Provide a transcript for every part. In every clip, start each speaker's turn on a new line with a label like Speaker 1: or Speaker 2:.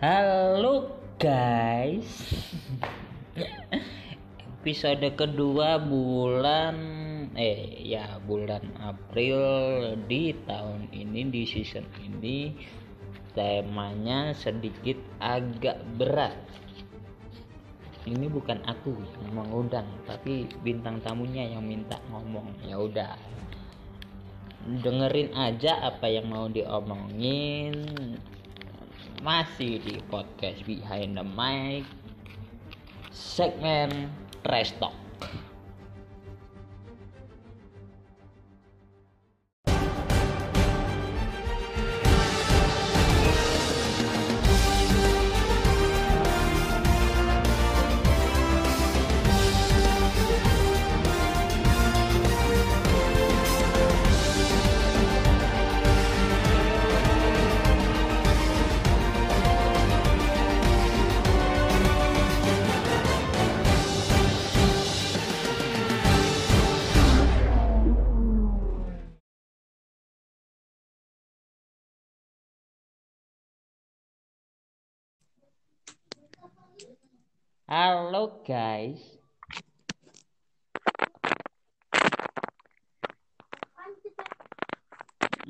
Speaker 1: Halo guys. Episode kedua bulan Eh ya bulan April di tahun ini di season ini. Temanya sedikit agak berat. Ini bukan aku yang mengundang Tapi bintang tamunya yang minta ngomong. Ya udah. Dengerin aja apa yang mau diomongin masih di podcast behind the mic segmen trash talk halo guys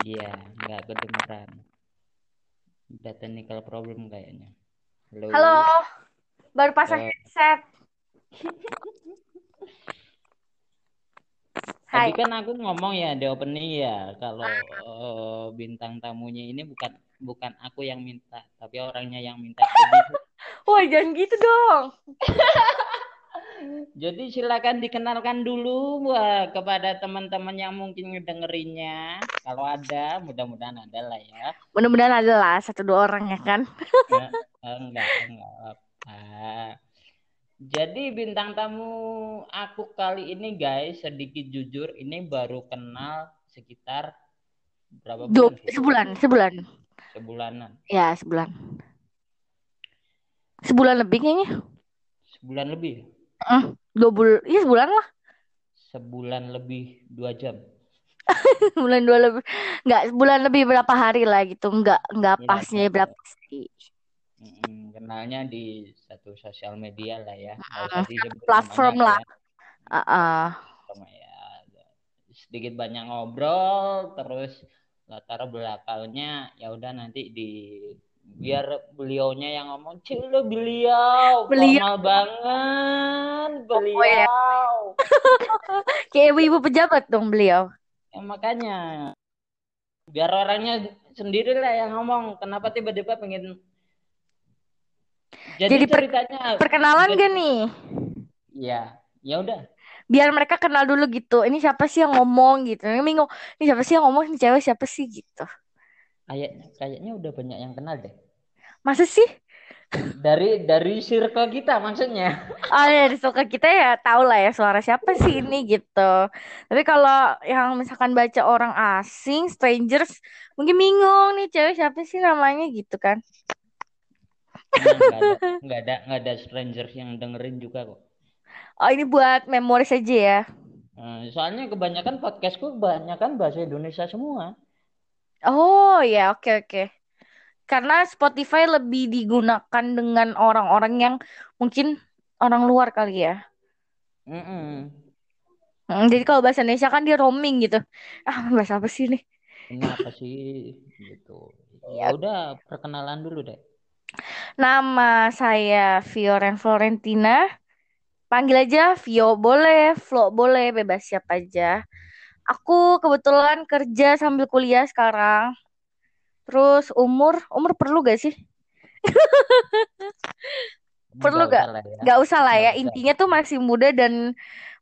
Speaker 1: Iya, nggak kedengeran. Ada technical problem kayaknya. Halo.
Speaker 2: Halo, baru pasang headset.
Speaker 1: Tadi
Speaker 2: Hai.
Speaker 1: kan aku ngomong ya di opening ya kalau eh, bintang tamunya ini bukan bukan aku yang minta, tapi orangnya yang minta. Jadi,
Speaker 2: Wah, jangan gitu dong.
Speaker 1: jadi silakan dikenalkan dulu wah, kepada teman-teman yang mungkin ngedengerinnya. Kalau ada, mudah-mudahan ada lah ya.
Speaker 2: Mudah-mudahan ada lah satu dua orang ya kan.
Speaker 1: Eh, eh, enggak, enggak apa. Jadi bintang tamu aku kali ini guys, sedikit jujur, ini baru kenal sekitar berapa bulan?
Speaker 2: sebulan, sebulan.
Speaker 1: Sebulanan.
Speaker 2: Ya, sebulan. Sebulan lebih kayaknya.
Speaker 1: Sebulan lebih.
Speaker 2: Eh, dua bulan, iya sebulan lah.
Speaker 1: Sebulan lebih dua jam.
Speaker 2: Sebulan dua lebih. Enggak, sebulan lebih berapa hari lah gitu. Enggak, enggak
Speaker 1: Iya,
Speaker 2: pasnya
Speaker 1: iya.
Speaker 2: berapa sih.
Speaker 1: Kenalnya di satu sosial media lah ya. Nggak disebut
Speaker 2: platform
Speaker 1: namanya
Speaker 2: lah.
Speaker 1: ya.
Speaker 2: Heeh.
Speaker 1: Sama ya. Sedikit banyak ngobrol, terus latar belakangnya ya udah nanti di biar beliaunya yang ngomong cile beliau
Speaker 2: Beliau.
Speaker 1: formal banget
Speaker 2: Oh ya.
Speaker 1: beliau
Speaker 2: Kayak ibu-ibu pejabat dong beliau.
Speaker 1: ya, makanya biar orangnya sendiri lah yang ngomong kenapa tiba-tiba pengen jadi,
Speaker 2: Jadi per-
Speaker 1: ceritanya
Speaker 2: Perkenalan
Speaker 1: jadi-
Speaker 2: gak nih?
Speaker 1: ya ya udah
Speaker 2: biar mereka kenal dulu gitu. Ini siapa sih yang ngomong gitu. Ini bingung. Ini siapa sih yang ngomong? Ini cewek siapa sih gitu.
Speaker 1: Kayak kayaknya udah banyak yang kenal deh
Speaker 2: Masa sih?
Speaker 1: dari dari circle kita maksudnya
Speaker 2: Oh ya, di suka kita ya tahu lah ya suara siapa sih ini gitu. Tapi kalau yang misalkan baca orang asing, strangers, mungkin bingung nih cewek siapa sih namanya gitu kan.
Speaker 1: Nah, nggak ada nggak ada ada strangers yang dengerin juga kok
Speaker 2: Oh ini buat memori saja ya.
Speaker 1: Eh, soalnya kebanyakan podcastku kebanyakan bahasa Indonesia semua
Speaker 2: Oh ya, oke oke. Karena Spotify lebih digunakan dengan orang-orang yang mungkin orang luar kali ya.
Speaker 1: Mm-mm.
Speaker 2: Hmm, jadi kalau bahasa Indonesia kan dia roaming gitu. Ah, bahasa apa sih nih?
Speaker 1: ini apa sih gitu ya udah perkenalan dulu deh
Speaker 2: Nama saya Fioren Florentina. Panggil aja Vio boleh, Flo boleh, bebas siapa aja. Aku kebetulan kerja sambil kuliah sekarang. Terus umur, umur perlu gak sih? Perlu gak?
Speaker 1: usah lah ya
Speaker 2: Gak usah lah ya.
Speaker 1: Usah.
Speaker 2: Intinya tuh masih muda dan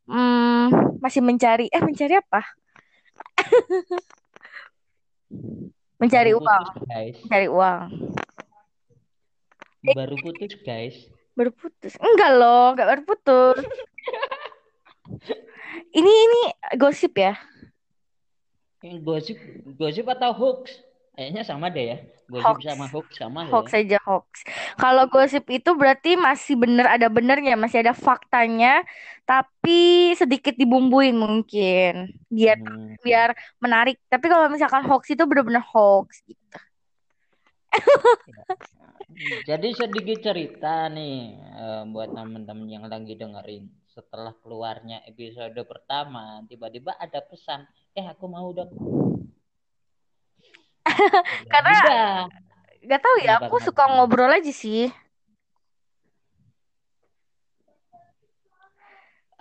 Speaker 2: mm, masih mencari. Eh mencari apa? mencari
Speaker 1: baru
Speaker 2: uang.
Speaker 1: putus guys
Speaker 2: Mencari uang.
Speaker 1: baru putus guys
Speaker 2: Baru putus. Enggak loh, enggak baru putus. ini ini gosip ya.
Speaker 1: Ini gosip gosip atau hoax kayaknya sama deh ya gosip
Speaker 2: Hoax.
Speaker 1: sama hoax sama ya
Speaker 2: Hoax aja hoax. Kalau gosip itu berarti masih bener ada benernya, masih ada faktanya, tapi sedikit dibumbuin mungkin biar
Speaker 1: Hmm.
Speaker 2: biar menarik. Tapi kalau misalkan hoax itu bener-bener hoax gitu.
Speaker 1: Jadi sedikit cerita nih eh, buat teman-teman yang lagi dengerin. Setelah keluarnya episode pertama, tiba-tiba ada pesan, eh aku mau dong.
Speaker 2: Karena
Speaker 1: udah.
Speaker 2: gak tahu ya, aku suka ngobrol aja sih.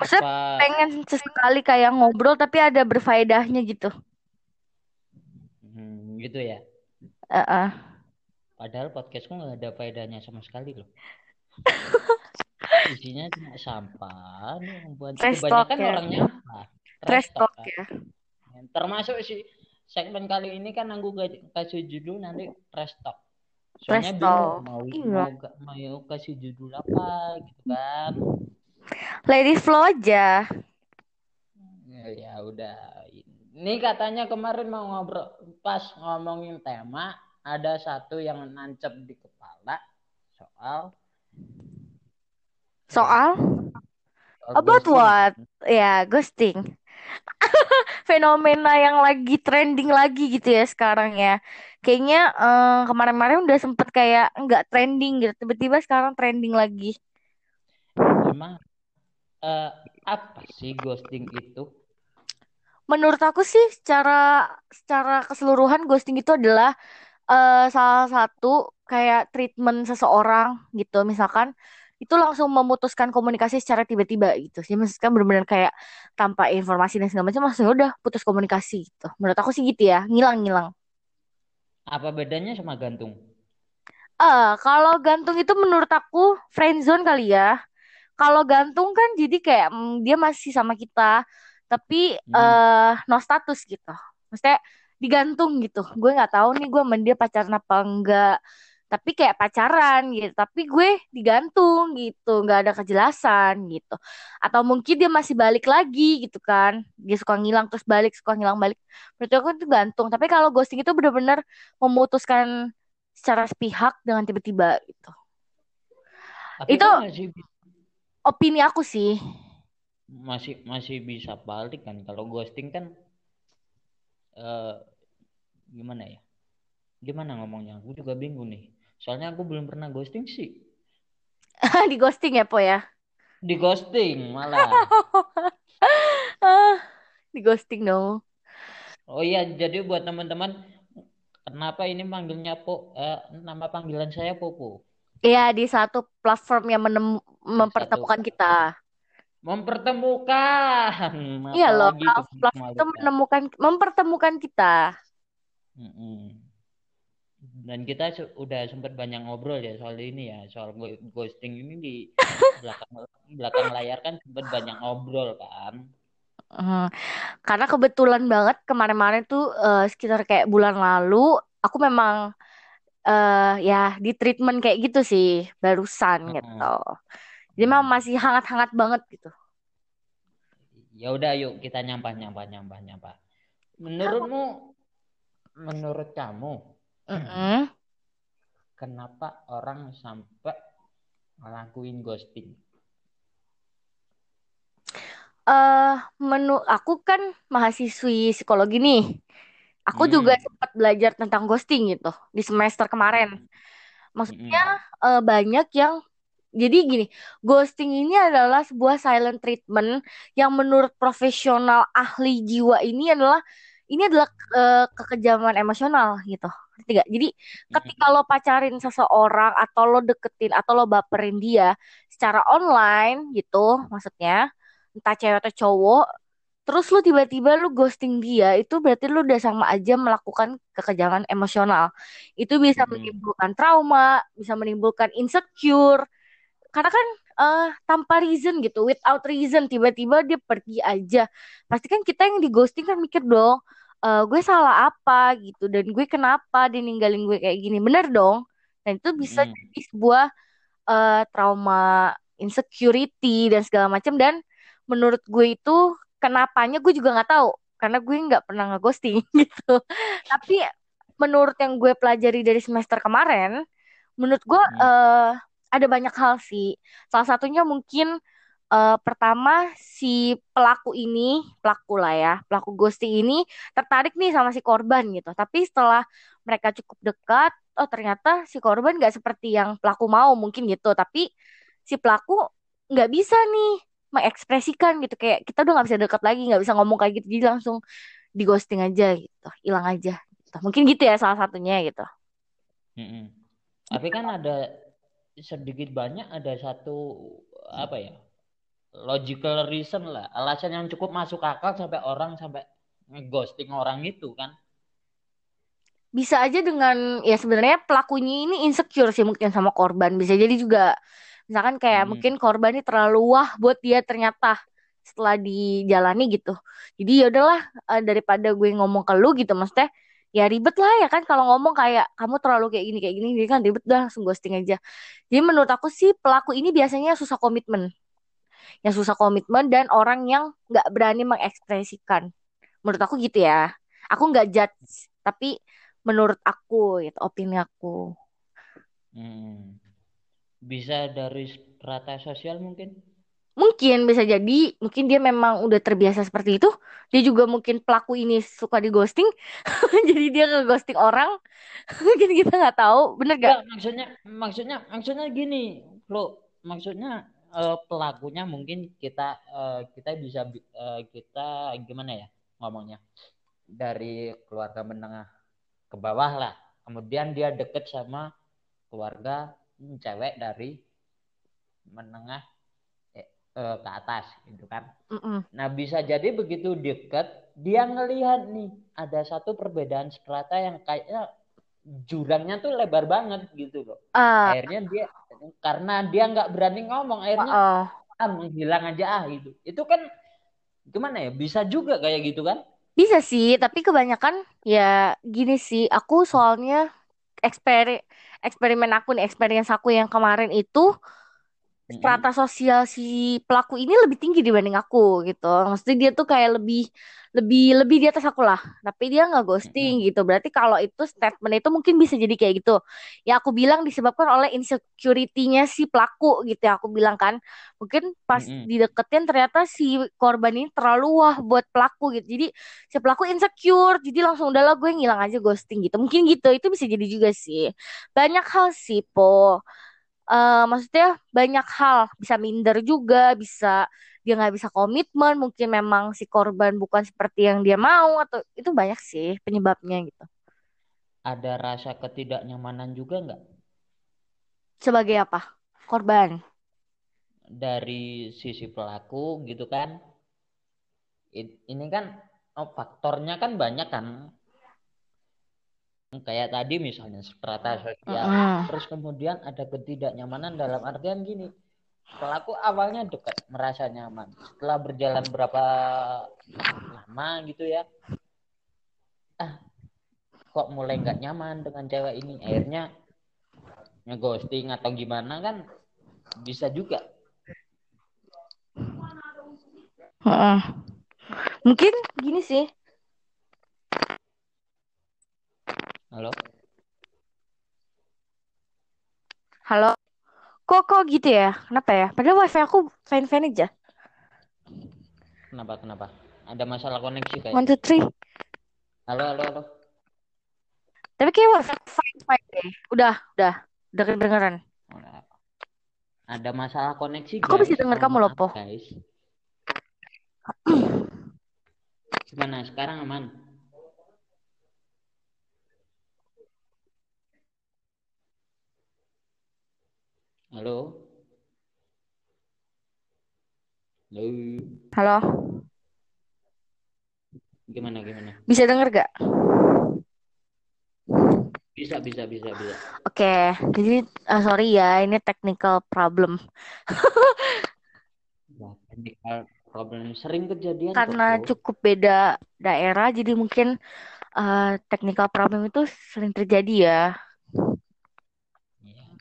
Speaker 2: Maksudnya
Speaker 1: Apa
Speaker 2: pengen sesekali kayak ngobrol tapi ada berfaedahnya gitu.
Speaker 1: hmm, gitu ya?
Speaker 2: Heeh.
Speaker 1: Padahal podcastku nggak ada faedahnya sama sekali loh. Isinya cuma sampah. Nih, yang buat
Speaker 2: Trash
Speaker 1: kebanyakan
Speaker 2: ya.
Speaker 1: orang nyampah.
Speaker 2: Trash talk
Speaker 1: kan.
Speaker 2: ya.
Speaker 1: Termasuk si segmen kali ini kan aku kasih judul nanti trash talk. Soalnya bingung
Speaker 2: talk.
Speaker 1: mau
Speaker 2: Iya.
Speaker 1: mau mau kasih judul apa gitu kan.
Speaker 2: Lady flow aja.
Speaker 1: Ya, ya udah. Ini katanya kemarin mau ngobrol pas ngomongin tema ada satu yang nancep di kepala soal
Speaker 2: Soal
Speaker 1: soal
Speaker 2: about
Speaker 1: ghosting.
Speaker 2: what? Ya, ghosting. Fenomena yang lagi trending lagi gitu ya sekarang ya. Kayaknya eh, kemarin-kemarin udah sempet kayak nggak trending gitu. Tiba-tiba sekarang trending lagi.
Speaker 1: Emang eh, apa sih ghosting itu?
Speaker 2: Menurut aku sih secara secara keseluruhan ghosting itu adalah eh, salah satu kayak treatment seseorang gitu. Misalkan itu langsung memutuskan komunikasi secara tiba-tiba gitu. Jadi maksudnya benar-benar kayak tanpa informasi dan segala macam langsung udah putus komunikasi gitu. Menurut aku sih gitu ya, ngilang-ngilang.
Speaker 1: Apa bedanya sama gantung?
Speaker 2: Eh, kalau gantung itu menurut aku friendzone kali ya. Kalau gantung kan jadi kayak mm, dia masih sama kita, tapi
Speaker 1: Hmm.
Speaker 2: eh no status gitu. Maksudnya digantung gitu. Gue nggak tahu nih gue sama dia pacaran apa enggak. Tapi kayak pacaran gitu. Tapi gue digantung gitu, nggak ada kejelasan gitu. Atau mungkin dia masih balik lagi gitu kan. Dia suka ngilang terus balik, suka ngilang balik. Menurut aku itu gantung. Tapi kalau ghosting itu benar-benar memutuskan secara sepihak dengan tiba-tiba gitu.
Speaker 1: Tapi
Speaker 2: Itu
Speaker 1: kan masih
Speaker 2: opini aku sih.
Speaker 1: masih masih bisa balik kan kalau ghosting kan eh gimana ya? Gimana ngomongnya? Aku juga bingung nih. Soalnya aku belum pernah ghosting sih.
Speaker 2: Di ghosting ya, Po ya?
Speaker 1: Di ghosting malah.
Speaker 2: Ah, di ghosting dong.
Speaker 1: Oh iya, jadi buat teman-teman kenapa ini panggilnya Po eh, nama panggilan saya Popo.
Speaker 2: Iya, di satu platform yang menem- mempertemukan
Speaker 1: satu
Speaker 2: kita.
Speaker 1: mempertemukan
Speaker 2: Iya loh, platform itu menemukan mempertemukan kita.
Speaker 1: Mm-mm. Dan kita udah sempat banyak ngobrol ya soal ini ya, soal ghosting ini di belakang belakang layar kan sempat banyak ngobrol kan.
Speaker 2: Hmm, Karena kebetulan banget kemarin-kemarin tuh eh, sekitar kayak bulan lalu aku memang eh ya di treatment kayak gitu sih barusan gitu.
Speaker 1: Heeh.
Speaker 2: Jadi memang
Speaker 1: Hmm.
Speaker 2: masih hangat-hangat banget gitu.
Speaker 1: Ya udah yuk kita nyampah nyampah nyampah nyampah. Menurutmu, menurut kamu,
Speaker 2: Mm-mm.
Speaker 1: kenapa orang sampai ngelakuin ghosting?
Speaker 2: eh menu aku kan mahasiswi psikologi nih. Aku juga
Speaker 1: Hmm.
Speaker 2: sempat belajar tentang ghosting gitu di semester kemarin. Maksudnya
Speaker 1: Mm-mm.
Speaker 2: eh, banyak yang jadi gini, ghosting ini adalah sebuah silent treatment yang menurut profesional ahli jiwa ini adalah ini adalah eh, kekejaman emosional gitu. Ngerti gak? Jadi ketika lo pacarin seseorang atau lo deketin atau lo baperin dia secara online gitu, maksudnya entah cewek atau cowok, terus lu tiba-tiba lu ghosting dia, itu berarti lu udah sama aja melakukan kekejaman emosional. Itu bisa
Speaker 1: Mm-mm.
Speaker 2: menimbulkan trauma, bisa menimbulkan insecure. Karena kan eh, tanpa reason gitu, without reason tiba-tiba dia pergi aja. Pasti kan kita yang di ghosting kan mikir dong, eh, gue salah apa gitu dan gue kenapa dia ninggalin gue kayak gini. Bener dong. Dan itu bisa
Speaker 1: Mm-mm.
Speaker 2: jadi sebuah eh, trauma insecurity dan segala macam dan menurut gue itu kenapanya gue juga nggak tahu karena gue nggak pernah ngeghosting gitu tapi menurut yang gue pelajari dari semester kemarin menurut gue
Speaker 1: Mm.
Speaker 2: eh, ada banyak hal sih salah satunya mungkin eh, pertama si pelaku ini pelaku lah ya pelaku ghosting ini tertarik nih sama si korban gitu. Tapi setelah mereka cukup dekat oh ternyata si korban nggak seperti yang pelaku mau mungkin gitu. Tapi si pelaku nggak bisa nih mengekspresikan gitu. Kayak kita udah nggak bisa dekat lagi nggak bisa ngomong kayak gitu. Jadi langsung di ghosting aja gitu hilang aja gitu. mungkin gitu ya salah satunya gitu.
Speaker 1: Mm-mm. Tapi kan ada sedikit banyak ada satu apa ya logical reason lah. Alasan yang cukup masuk akal sampai orang sampai ghosting orang itu kan.
Speaker 2: Bisa aja dengan ya sebenarnya pelakunya ini insecure sih mungkin sama korban. Bisa jadi juga misalkan kayak
Speaker 1: Hmm.
Speaker 2: mungkin korban ini terlalu wah buat dia ternyata setelah dijalani gitu. Jadi ya udahlah eh, daripada gue ngomong ke lu gitu maksudnya ya ribet lah ya kan kalau ngomong kayak kamu terlalu kayak gini kayak gini jadi kan ribet dah langsung ghosting aja. Jadi menurut aku sih pelaku ini biasanya susah komitmen yang susah komitmen dan orang yang nggak berani mengekspresikan. Menurut aku gitu ya. Aku nggak judge tapi menurut aku gitu opini aku.
Speaker 1: Hmm. bisa dari strata sosial mungkin?
Speaker 2: Mungkin bisa jadi. Mungkin dia memang udah terbiasa seperti itu. Dia juga mungkin pelaku ini suka di ghosting jadi dia nge ghosting orang. Mungkin kita nggak tahu. Bener gak
Speaker 1: Enggak, maksudnya maksudnya maksudnya gini lo maksudnya eh, pelakunya mungkin kita eh, kita bisa bi- eh, kita gimana ya ngomongnya? Dari keluarga menengah ke bawah lah. Kemudian dia deket sama keluarga hmm, cewek dari menengah eh, eh, ke atas gitu kan?
Speaker 2: Mm-mm.
Speaker 1: nah bisa jadi begitu deket dia ngelihat nih ada satu perbedaan strata yang kayaknya jurangnya tuh lebar banget gitu loh.
Speaker 2: Ah,
Speaker 1: akhirnya dia karena dia nggak berani ngomong akhirnya
Speaker 2: oh.
Speaker 1: ah menghilang aja ah gitu itu kan gimana ya bisa juga kayak gitu kan
Speaker 2: Bisa sih, tapi kebanyakan ya gini sih. Aku soalnya eksperi eksperimen aku nih, experience aku yang kemarin itu. Strata sosial si pelaku ini lebih tinggi dibanding aku gitu. Maksudnya dia tuh kayak lebih lebih lebih di atas aku lah. Tapi dia nggak ghosting gitu. Berarti kalau itu statement itu mungkin bisa jadi kayak gitu. Ya aku bilang disebabkan oleh insecurity-nya si pelaku gitu ya. Aku bilang kan mungkin pas dideketin ternyata si korban ini terlalu wah buat pelaku gitu. Jadi si pelaku insecure. Jadi langsung udahlah gue ngilang aja ghosting gitu. Mungkin gitu. Itu bisa jadi juga sih. Banyak hal sih, Po eh maksudnya banyak hal. Bisa minder juga bisa dia nggak bisa komitmen mungkin memang si korban bukan seperti yang dia mau atau itu banyak sih penyebabnya gitu.
Speaker 1: Ada rasa ketidaknyamanan juga nggak?
Speaker 2: Sebagai apa? Korban?
Speaker 1: Dari sisi pelaku gitu kan. Ini kan oh, faktornya kan banyak kan kayak tadi misalnya strata sosial.
Speaker 2: Mm-mm.
Speaker 1: terus kemudian ada ketidaknyamanan dalam artian gini. Pelaku awalnya dekat merasa nyaman. Setelah berjalan berapa lama gitu ya ah kok mulai nggak nyaman dengan cewek ini? Akhirnya ngeghosting atau gimana kan bisa juga.
Speaker 2: Mm-mm. mungkin gini sih
Speaker 1: halo?
Speaker 2: Halo? Kok kok gitu ya? Kenapa ya? Padahal wifi aku fine fine aja.
Speaker 1: Kenapa kenapa? Ada masalah koneksi kayak
Speaker 2: one two three.
Speaker 1: Halo halo halo.
Speaker 2: Tapi kayak wifi aku fine fine deh. Udah udah. Udah. Kedengeran
Speaker 1: ada masalah koneksi
Speaker 2: Aku
Speaker 1: guys
Speaker 2: bisa dengar kamu loh, Po.
Speaker 1: guys. Gimana? Sekarang aman halo halo
Speaker 2: halo
Speaker 1: gimana gimana
Speaker 2: bisa denger gak
Speaker 1: bisa bisa bisa bisa
Speaker 2: Oke, jadi eh, sorry ya, ini technical problem.
Speaker 1: Nah, technical problem sering kejadian kok,
Speaker 2: Karena
Speaker 1: bro.
Speaker 2: cukup beda daerah, jadi mungkin eh, technical problem itu sering terjadi ya.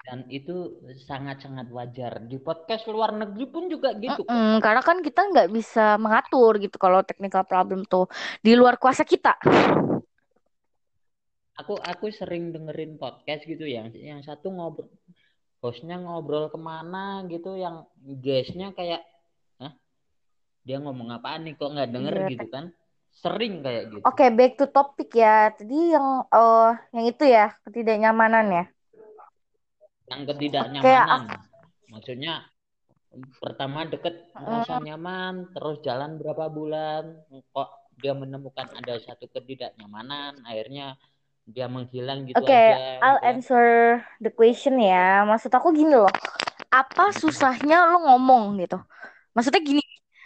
Speaker 1: Dan itu sangat-sangat wajar. Di podcast luar negeri pun juga gitu kok.
Speaker 2: Mm-mm, karena kan kita nggak bisa mengatur gitu kalau technical problem tuh di luar kuasa kita.
Speaker 1: aku aku sering dengerin podcast gitu yang yang satu ngobrol hostnya ngobrol ke mana gitu yang guestnya kayak Hah? dia ngomong apaan nih? Kok nggak denger?
Speaker 2: Iya,
Speaker 1: gitu kan. Sering kayak gitu.
Speaker 2: Oke okay, back to topic ya. Tadi yang uh, yang itu ya ketidaknyamanan ya
Speaker 1: yang ketidaknyamanan okay, maksudnya pertama deket merasa nyaman terus jalan berapa bulan kok dia menemukan ada satu ketidaknyamanan akhirnya dia menghilang gitu
Speaker 2: Oke, okay, I'll gitu. answer the question ya. Maksud aku gini loh. Apa susahnya lo ngomong gitu? Maksudnya gini,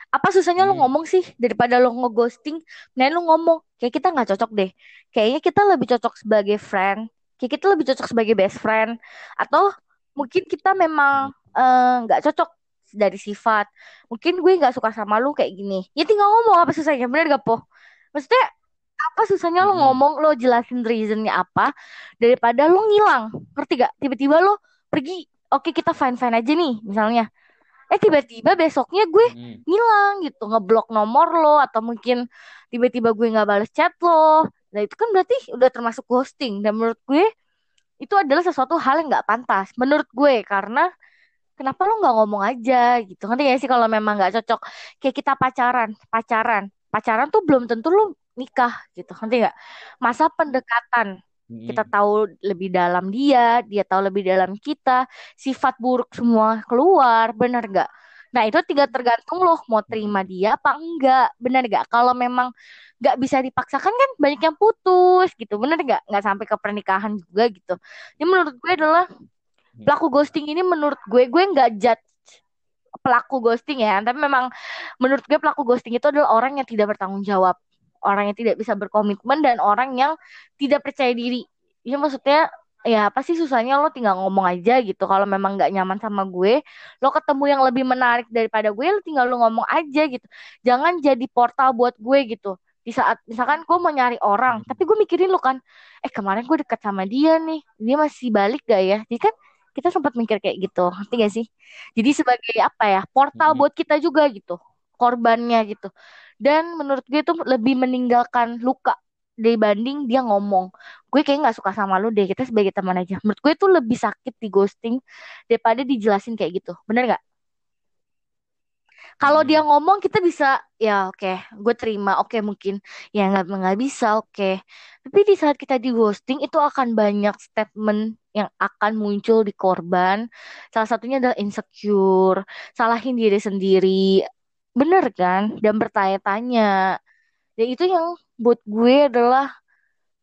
Speaker 2: apa susahnya hmm. lo ngomong sih daripada lo ngeghosting? Nah, lo ngomong kayak kita nggak cocok deh. Kayaknya kita lebih cocok sebagai friend. Kayak kita lebih cocok sebagai best friend. Atau mungkin kita memang eh, nggak uh, cocok dari sifat. Mungkin gue nggak suka sama lu kayak gini. Ya tinggal ngomong apa susahnya, bener gak po? Maksudnya apa susahnya lo ngomong lo jelasin reasonnya apa daripada lo ngilang ngerti gak tiba-tiba lo pergi oke kita fine fine aja nih misalnya eh tiba-tiba besoknya gue ngilang gitu ngeblok nomor lo atau mungkin tiba-tiba gue nggak balas chat lo nah itu kan berarti udah termasuk ghosting. Dan menurut gue itu adalah sesuatu hal yang nggak pantas. Menurut gue karena kenapa lo nggak ngomong aja gitu. Nanti ya sih kalau memang nggak cocok? Kayak kita pacaran pacaran. Pacaran tuh belum tentu lo nikah gitu. Nanti nggak? Masa pendekatan. Kita tahu lebih dalam dia dia tahu lebih dalam kita sifat buruk semua keluar benar nggak? Nah itu tiga tergantung loh mau terima dia apa enggak. Benar nggak? Kalau memang nggak bisa dipaksakan kan banyak yang putus gitu. Benar nggak? Nggak sampai ke pernikahan juga gitu. Ini menurut gue adalah pelaku ghosting ini menurut gue gue nggak judge pelaku ghosting ya. Tapi memang menurut gue pelaku ghosting itu adalah orang yang tidak bertanggung jawab. Orang yang tidak bisa berkomitmen dan orang yang tidak percaya diri. Ya maksudnya ya apa sih susahnya lo tinggal ngomong aja gitu. Kalau memang nggak nyaman sama gue lo ketemu yang lebih menarik daripada gue lo tinggal lo ngomong aja gitu. Jangan jadi portal buat gue gitu di saat misalkan gue mau nyari orang tapi gue mikirin lo kan eh kemarin gue deket sama dia nih dia masih balik gak ya? Jadi kan kita sempat mikir kayak gitu ngerti gak sih? Jadi sebagai apa ya portal buat kita juga gitu korbannya gitu. Dan menurut gue itu lebih meninggalkan luka dibanding dia ngomong. Gue kayak nggak suka sama lu deh kita sebagai teman aja. Menurut gue itu lebih sakit di ghosting daripada dijelasin kayak gitu. Bener nggak kalau dia ngomong kita bisa ya oke okay, gue terima oke okay, mungkin. Ya nggak nggak bisa oke. Okay. tapi di saat kita di ghosting itu akan banyak statement yang akan muncul di korban. Salah satunya adalah insecure salahin diri sendiri. Bener kan? Dan bertanya-tanya. Dan itu yang buat gue adalah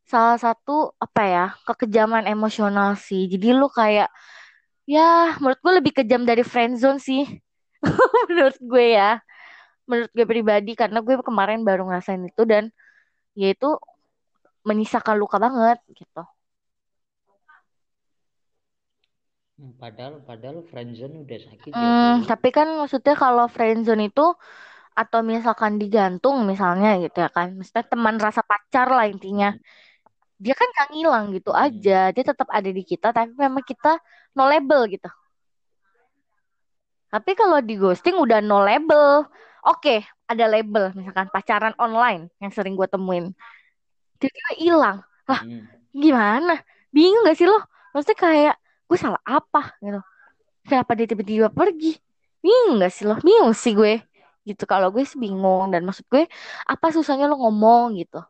Speaker 2: salah satu apa ya kekejaman emosional sih. Jadi lu kayak ya menurut gue lebih kejam dari friendzone sih menurut gue ya. Menurut gue pribadi karena gue kemarin baru ngerasain itu dan yaitu menyisakan luka banget gitu.
Speaker 1: Hmm, padahal padahal friendzone udah sakit ya,
Speaker 2: hmm, ya tapi kan maksudnya kalau friendzone itu atau misalkan digantung misalnya gitu ya kan. Maksudnya teman rasa pacar lah intinya. Dia kan gak ngilang gitu hmm. aja. Dia tetap ada di kita tapi memang kita no label gitu tapi kalau di ghosting udah no label. Oke, ada label misalkan pacaran online yang sering gue temuin. Tiba-tiba hilang. Lah, hmm. gimana? Bingung gak sih lo? Maksudnya kayak gue salah apa gitu. Kenapa dia tiba-tiba pergi? Bingung gak sih lo? Bingung sih gue. Gitu kalau gue sih bingung dan maksud gue apa susahnya lo ngomong gitu.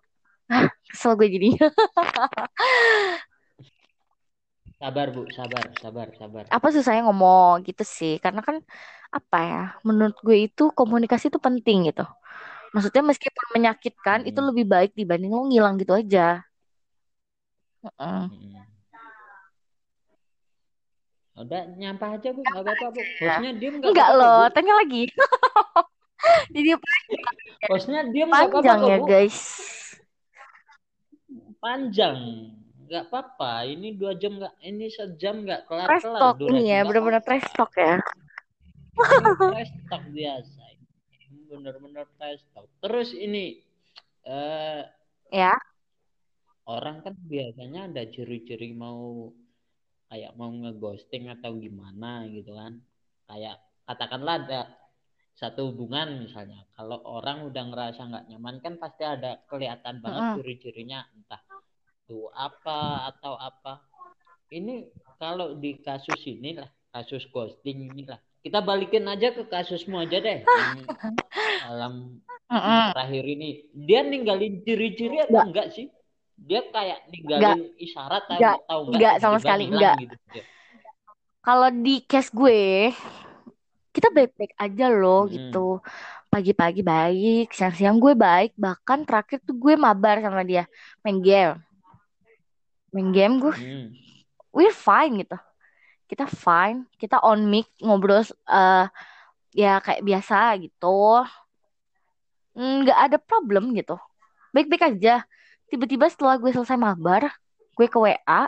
Speaker 2: Ah, kesel gue jadi.
Speaker 1: Sabar Bu, sabar, sabar, sabar.
Speaker 2: Apa susahnya ngomong gitu sih? Karena kan apa ya? Menurut gue itu komunikasi itu penting gitu. Maksudnya meskipun menyakitkan hmm. itu lebih baik dibanding lo ngilang gitu aja.
Speaker 1: Uh hmm. Udah nyampah aja bu, nggak apa-apa bu. Hostnya diem
Speaker 2: nggak Enggak loh, tanya lagi. Jadi.
Speaker 1: Hostnya diem
Speaker 2: nggak apa-apa Panjang ya guys.
Speaker 1: Panjang nggak apa-apa ini dua jam nggak ini sejam nggak kelar
Speaker 2: kelar talk. ini ya benar-benar talk ya.
Speaker 1: Talk biasa benar-benar talk. Terus ini uh,
Speaker 2: ya.
Speaker 1: orang kan biasanya ada ciri-ciri mau kayak mau ngeghosting atau gimana gitu kan. Kayak katakanlah ada satu hubungan misalnya kalau orang udah ngerasa nggak nyaman kan pasti ada kelihatan banget uh ciri-cirinya entah itu apa atau apa ini kalau di kasus ini lah kasus ghosting ini lah kita balikin aja ke kasusmu aja deh dalam terakhir ini dia ninggalin ciri-ciri atau
Speaker 2: Nggak.
Speaker 1: enggak sih dia kayak ninggalin isyarat atau
Speaker 2: Nggak.
Speaker 1: tahu
Speaker 2: Nggak, sama sekali,
Speaker 1: hilang
Speaker 2: nggak.
Speaker 1: gitu.
Speaker 2: Kalau di case gue, kita baik-baik aja loh
Speaker 1: Mm-mm.
Speaker 2: gitu. Pagi-pagi baik, siang-siang gue baik. Bahkan terakhir tuh gue mabar sama dia. Main game. Main game gue,
Speaker 1: Hmm.
Speaker 2: we're fine gitu. Kita fine. Kita on mic, ngobrol eh ya kayak biasa gitu. Nggak ada problem gitu. Baik-baik aja. Tiba-tiba setelah gue selesai mabar, gue ke WA.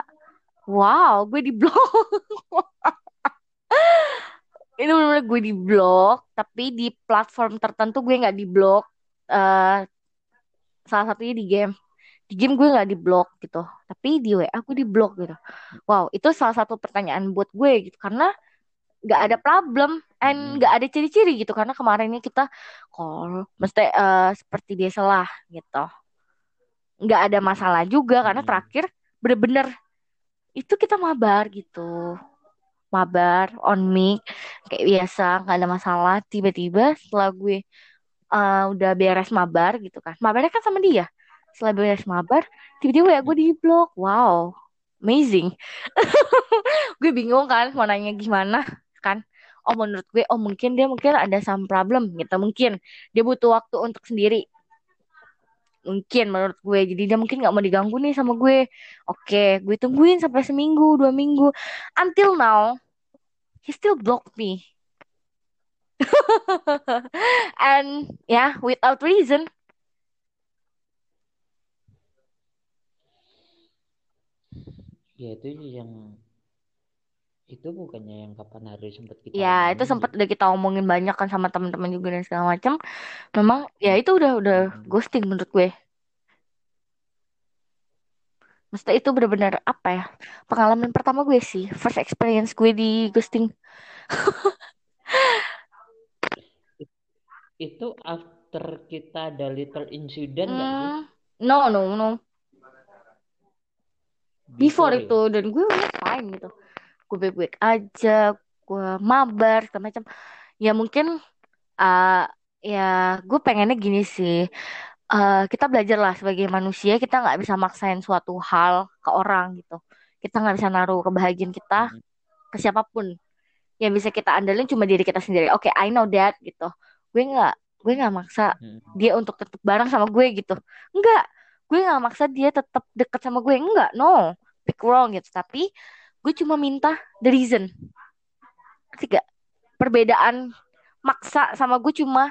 Speaker 2: Wow, gue di blok. itu bener-bener gue di blok tapi di platform tertentu gue nggak di blok eh salah satunya di game di game gue nggak di blok gitu. Tapi di WA gue di blok gitu. Wow itu salah satu pertanyaan buat gue gitu. Karena nggak ada problem and
Speaker 1: Hmm.
Speaker 2: nggak ada ciri-ciri gitu. Karena kemarinnya kita call mesti eh, seperti biasalah gitu. Nggak ada masalah juga karena
Speaker 1: Hmm.
Speaker 2: terakhir bener-bener itu kita mabar gitu. Mabar on mic kayak biasa nggak ada masalah. Tiba-tiba setelah gue eh, udah beres mabar gitu kan. Mabarnya kan sama dia setelah beres mabar tiba-tiba ya gue di blok wow amazing. Gue bingung kan mau nanya gimana kan? Oh menurut gue oh mungkin dia mungkin ada some problem gitu. Mungkin dia butuh waktu untuk sendiri. Mungkin menurut gue jadi dia mungkin nggak mau diganggu nih sama gue. Oke gue tungguin sampai seminggu dua minggu. Until now he still blocked me. And yeah without reason
Speaker 1: ya itu yang itu bukannya yang kapan hari sempat kita
Speaker 2: ya itu sempat udah kita omongin banyak kan sama teman-teman juga dan segala macam memang ya itu udah udah
Speaker 1: Mm-mm.
Speaker 2: ghosting menurut gue. Maksudnya itu bener-bener apa ya pengalaman pertama gue sih first experience gue di ghosting.
Speaker 1: Itu after kita ada little incident nggak sih?
Speaker 2: Hmm, no no no before itu dan gue udah fine gitu. Gue baik-baik aja gue mabar segala macam. Ya mungkin uh, ya gue pengennya gini sih. Eh, kita belajar lah sebagai manusia kita nggak bisa maksain suatu hal ke orang gitu. Kita nggak bisa naruh kebahagiaan kita
Speaker 1: Mm-mm.
Speaker 2: ke siapa pun. Yang bisa kita andalin cuma diri kita sendiri. Oke I know that gitu. Gue nggak gue nggak maksa
Speaker 1: Mm-mm.
Speaker 2: dia untuk tetap bareng sama gue gitu. Enggak gue nggak maksa dia tetap deket sama gue. Enggak no. Big wrong gitu. Tapi gue cuma minta the reason. Gak? perbedaan maksa sama gue cuma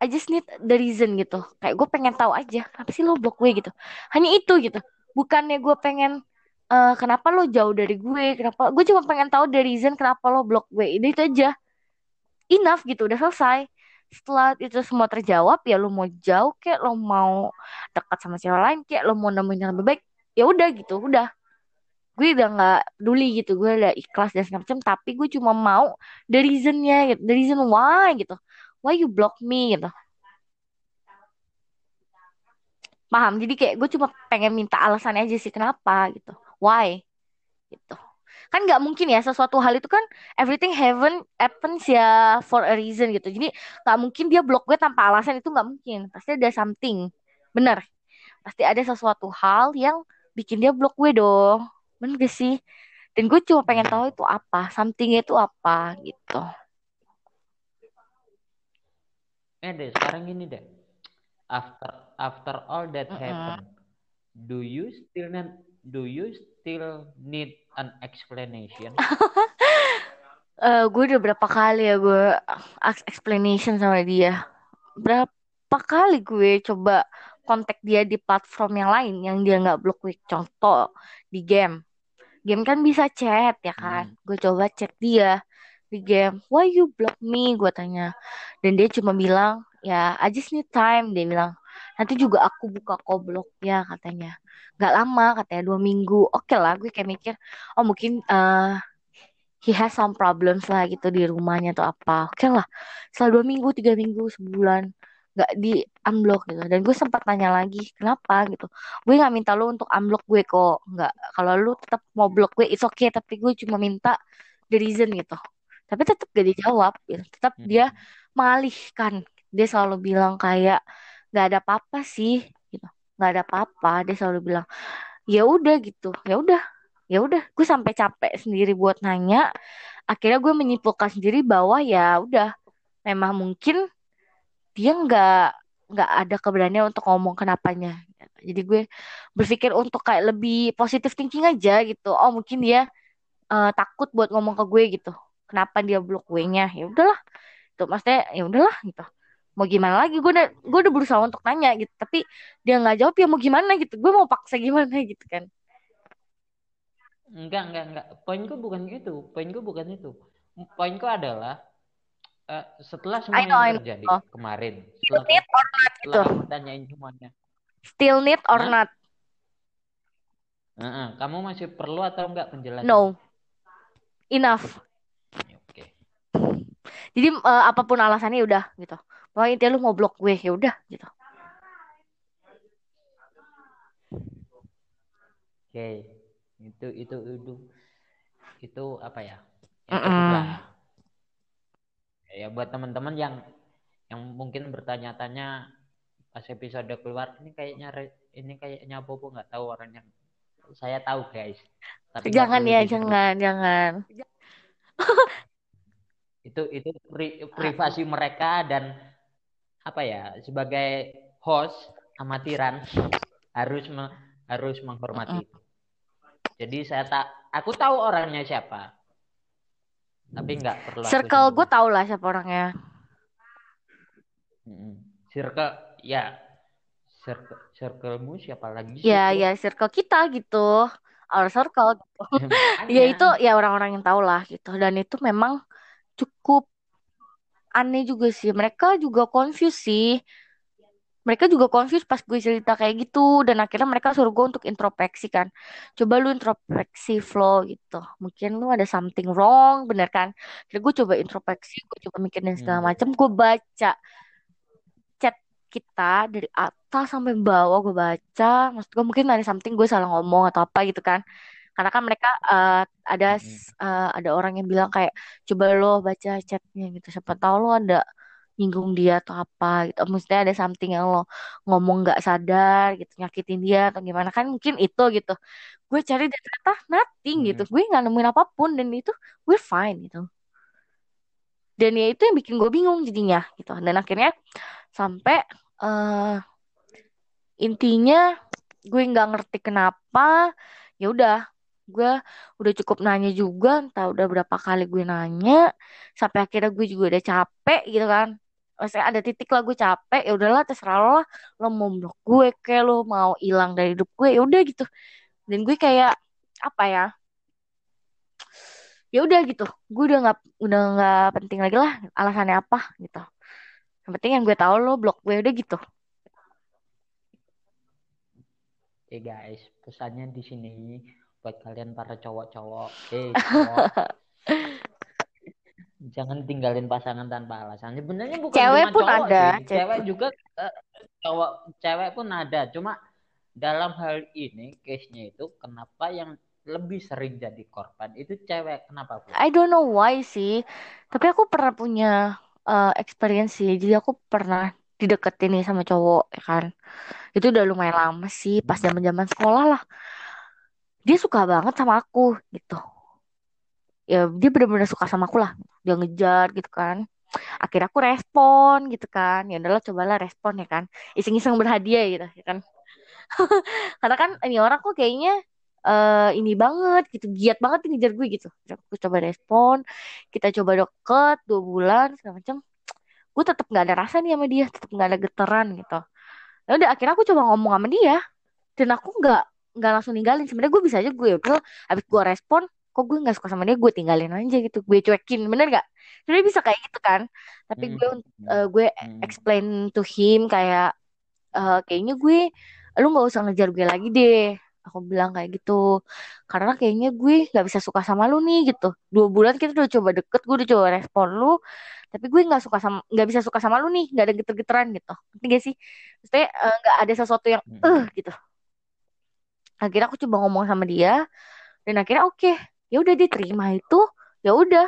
Speaker 2: I just need the reason gitu. Kayak gue pengen tahu aja apa sih lo blok gue gitu? Hanya itu gitu. Bukannya gue pengen eh, kenapa lo jauh dari gue? Kenapa gue cuma pengen tahu the reason kenapa lo blok gue. Itu itu aja. Enough gitu udah selesai setelah itu semua terjawab ya lo mau jauh kayak lo mau dekat sama cewek lain kayak lo mau nemuin yang lebih baik ya udah gitu udah. Gue udah nggak peduli gitu gue udah ikhlas dan segala macam tapi gue cuma mau the reasonnya gitu the reason why gitu. Why you block me gitu. Paham? Jadi kayak gue cuma pengen minta alasannya aja sih kenapa gitu. Why? Gitu kan nggak mungkin ya sesuatu hal itu kan everything happen happens ya for a reason gitu. Jadi nggak mungkin dia blok gue tanpa alasan itu nggak mungkin. Pasti ada something. Bener. Pasti ada sesuatu hal yang bikin dia blok gue dong. Bener gak sih? Dan gue cuma pengen tahu itu apa something itu apa gitu.
Speaker 1: Eh deh sekarang gini deh after after all that
Speaker 2: Mm-mm.
Speaker 1: happen do you still do you still need an explanation.
Speaker 2: Eh, gue udah berapa kali ya gue ask explanation sama dia. Berapa kali gue coba kontak dia di platform yang lain yang dia nggak blok gue contoh di game. Game kan bisa chat ya kan?
Speaker 1: Hmm.
Speaker 2: gue coba chat dia di game. Why you block me? Gue tanya. Dan dia cuma bilang ya I just need time. Dia bilang nanti juga aku buka kok bloknya katanya. Nggak lama katanya dua minggu. Oke lah gue kayak mikir oh mungkin eh he has some problems lah gitu di rumahnya atau apa. Oke lah setelah dua minggu tiga minggu sebulan nggak di unblock gitu. Dan gue sempat tanya lagi kenapa gitu? Gue nggak minta lo untuk unblock gue kok. Nggak kalau lu tetap mau block gue it's okay. Tapi gue cuma minta the reason gitu. Tapi tetap gak dijawab gitu. tetap dia
Speaker 1: Hmm.
Speaker 2: mengalihkan. Dia selalu bilang kayak nggak ada apa-apa sih gitu. Nggak ada apa-apa dia selalu bilang. Ya udah gitu. Ya udah ya udah. Gue sampai capek sendiri buat nanya. Akhirnya gue menyimpulkan sendiri bahwa ya udah memang mungkin dia nggak nggak ada keberanian untuk ngomong kenapanya. Jadi gue berpikir untuk kayak lebih positif thinking aja gitu. Oh mungkin dia eh, takut buat ngomong ke gue gitu. Kenapa dia blok gue-nya? Ya udahlah tuh maksudnya ya udahlah gitu mau gimana lagi? Gue udah gue udah berusaha untuk nanya gitu tapi dia nggak jawab ya mau gimana gitu? Gue mau paksa gimana? Gitu kan.
Speaker 1: Enggak enggak enggak poinku bukan gitu. Poinku bukan itu. Poinku adalah uh, setelah semua
Speaker 2: know,
Speaker 1: yang terjadi know. kemarin
Speaker 2: setelah, need or not
Speaker 1: gitu. tanyain semuanya.
Speaker 2: Still need or nah? not?
Speaker 1: Uh -uh. kamu masih perlu atau enggak penjelasan?
Speaker 2: No. Enough.
Speaker 1: Oke.
Speaker 2: Jadi uh, apa pun alasannya udah gitu pokoknya intinya lu mau blok gue ya udah gitu.
Speaker 1: Oke okay. itu itu itu itu apa ya, ya mm -mm. ya buat teman-teman yang yang mungkin bertanya-tanya pas episode keluar ini kayaknya ini kayaknya Bobo nggak tahu orang yang saya tahu guys.
Speaker 2: Tapi jangan ya jangan jangan.
Speaker 1: Itu itu pri, privasi mereka dan apa ya sebagai host amatiran harus me, harus menghormati itu. Jadi saya tak aku tahu orangnya siapa. Tapi nggak perlu.
Speaker 2: Circle gue tau lah siapa orangnya.
Speaker 1: Circle ya circle circlemu siapa lagi?
Speaker 2: Ya ya circle kita gitu. Our circle gitu. ya itu ya orang-orang yang tahu lah gitu. Dan itu memang cukup aneh juga sih. Mereka juga confused sih. Mereka juga confused pas gue cerita kayak gitu. Dan akhirnya mereka suruh gue untuk introspeksi kan. Coba lu introspeksi flow gitu. Mungkin lu ada something wrong, bener kan? Jadi gue coba introspeksi, gue coba mikirin segala hmm. macam. Gue baca chat kita dari atas sampai bawah gue baca. Maksud gue mungkin ada something gue salah ngomong atau apa gitu kan karena kan mereka uh, ada uh, ada orang yang bilang kayak coba lo baca chatnya gitu. Siapa tahu lo ada nyinggung dia atau apa gitu. Maksudnya ada something yang lo ngomong nggak sadar gitu. Nyakitin dia atau gimana. Kan mungkin itu gitu. Gue cari dan ternyata nothing gitu. Gue nggak nemuin apa pun dan itu gue fine gitu. Dan ya itu yang bikin gue bingung jadinya gitu. Dan akhirnya sampai uh, intinya gue nggak ngerti kenapa ya udah gue udah cukup nanya juga entah udah berapa kali gue nanya sampai akhirnya gue juga udah capek gitu kan. Maksudnya ada titik lah gue capek ya udahlah terserah lo lah. Lo mau blok gue kayak lo mau hilang dari hidup gue ya udah gitu. Dan gue kayak apa ya ya udah gitu. Gue udah nggak udah nggak penting lagi lah alasannya apa gitu. Yang penting yang gue tahu lo blok gue udah gitu.
Speaker 1: Oke guys, pesannya di sini buat kalian para cowok-cowok. Eh cowok. Jangan tinggalin pasangan tanpa alasan. Sebenarnya bukan
Speaker 2: cewek
Speaker 1: cuma
Speaker 2: pun
Speaker 1: cowok
Speaker 2: ada.
Speaker 1: sih. cewek juga uh, cowok cewek pun ada. Cuma dalam hal ini case-nya itu kenapa yang lebih sering jadi korban itu cewek. Kenapa
Speaker 2: Bu? I don't know why sih. Tapi aku pernah punya uh, experience sih. Jadi aku pernah dideketin nih sama cowok ya kan. Itu udah lumayan lama sih pas zaman zaman sekolah lah dia suka banget sama aku gitu. Ya dia benar-benar suka sama aku lah. Dia ngejar gitu kan. Akhirnya aku respon gitu kan. Ya udahlah cobalah respon ya kan. Iseng-iseng berhadiah gitu ya kan. Karena kan ini orang kok kayaknya uh, ini banget gitu. Giat banget nih ngejar gue gitu. Aku coba respon. Kita coba deket dua bulan segala macam gue tetap nggak ada rasa nih sama dia. Tetap nggak ada getaran gitu. Ya udah akhirnya aku coba ngomong sama dia. Dan aku nggak nggak langsung ninggalin. Sebenarnya gue bisa aja gue udah habis gue respon kok gue nggak suka sama dia gue tinggalin aja gitu. Gue cuekin bener gak sebenarnya bisa kayak gitu kan. Tapi hmm. gue uh, gue hmm. explain to him kayak uh, kayaknya gue lu nggak usah ngejar gue lagi deh. Aku bilang kayak gitu. Karena kayaknya gue nggak bisa suka sama lu nih gitu. Dua bulan kita udah coba deket gue udah coba respon lu tapi gue nggak suka sama nggak bisa suka sama lu nih nggak ada geter-geteran gitu. Ngerti gak sih? Maksudnya nggak uh, ada sesuatu yang eh uh, gitu akhirnya aku coba ngomong sama dia dan akhirnya oke okay, ya udah dia terima itu ya udah.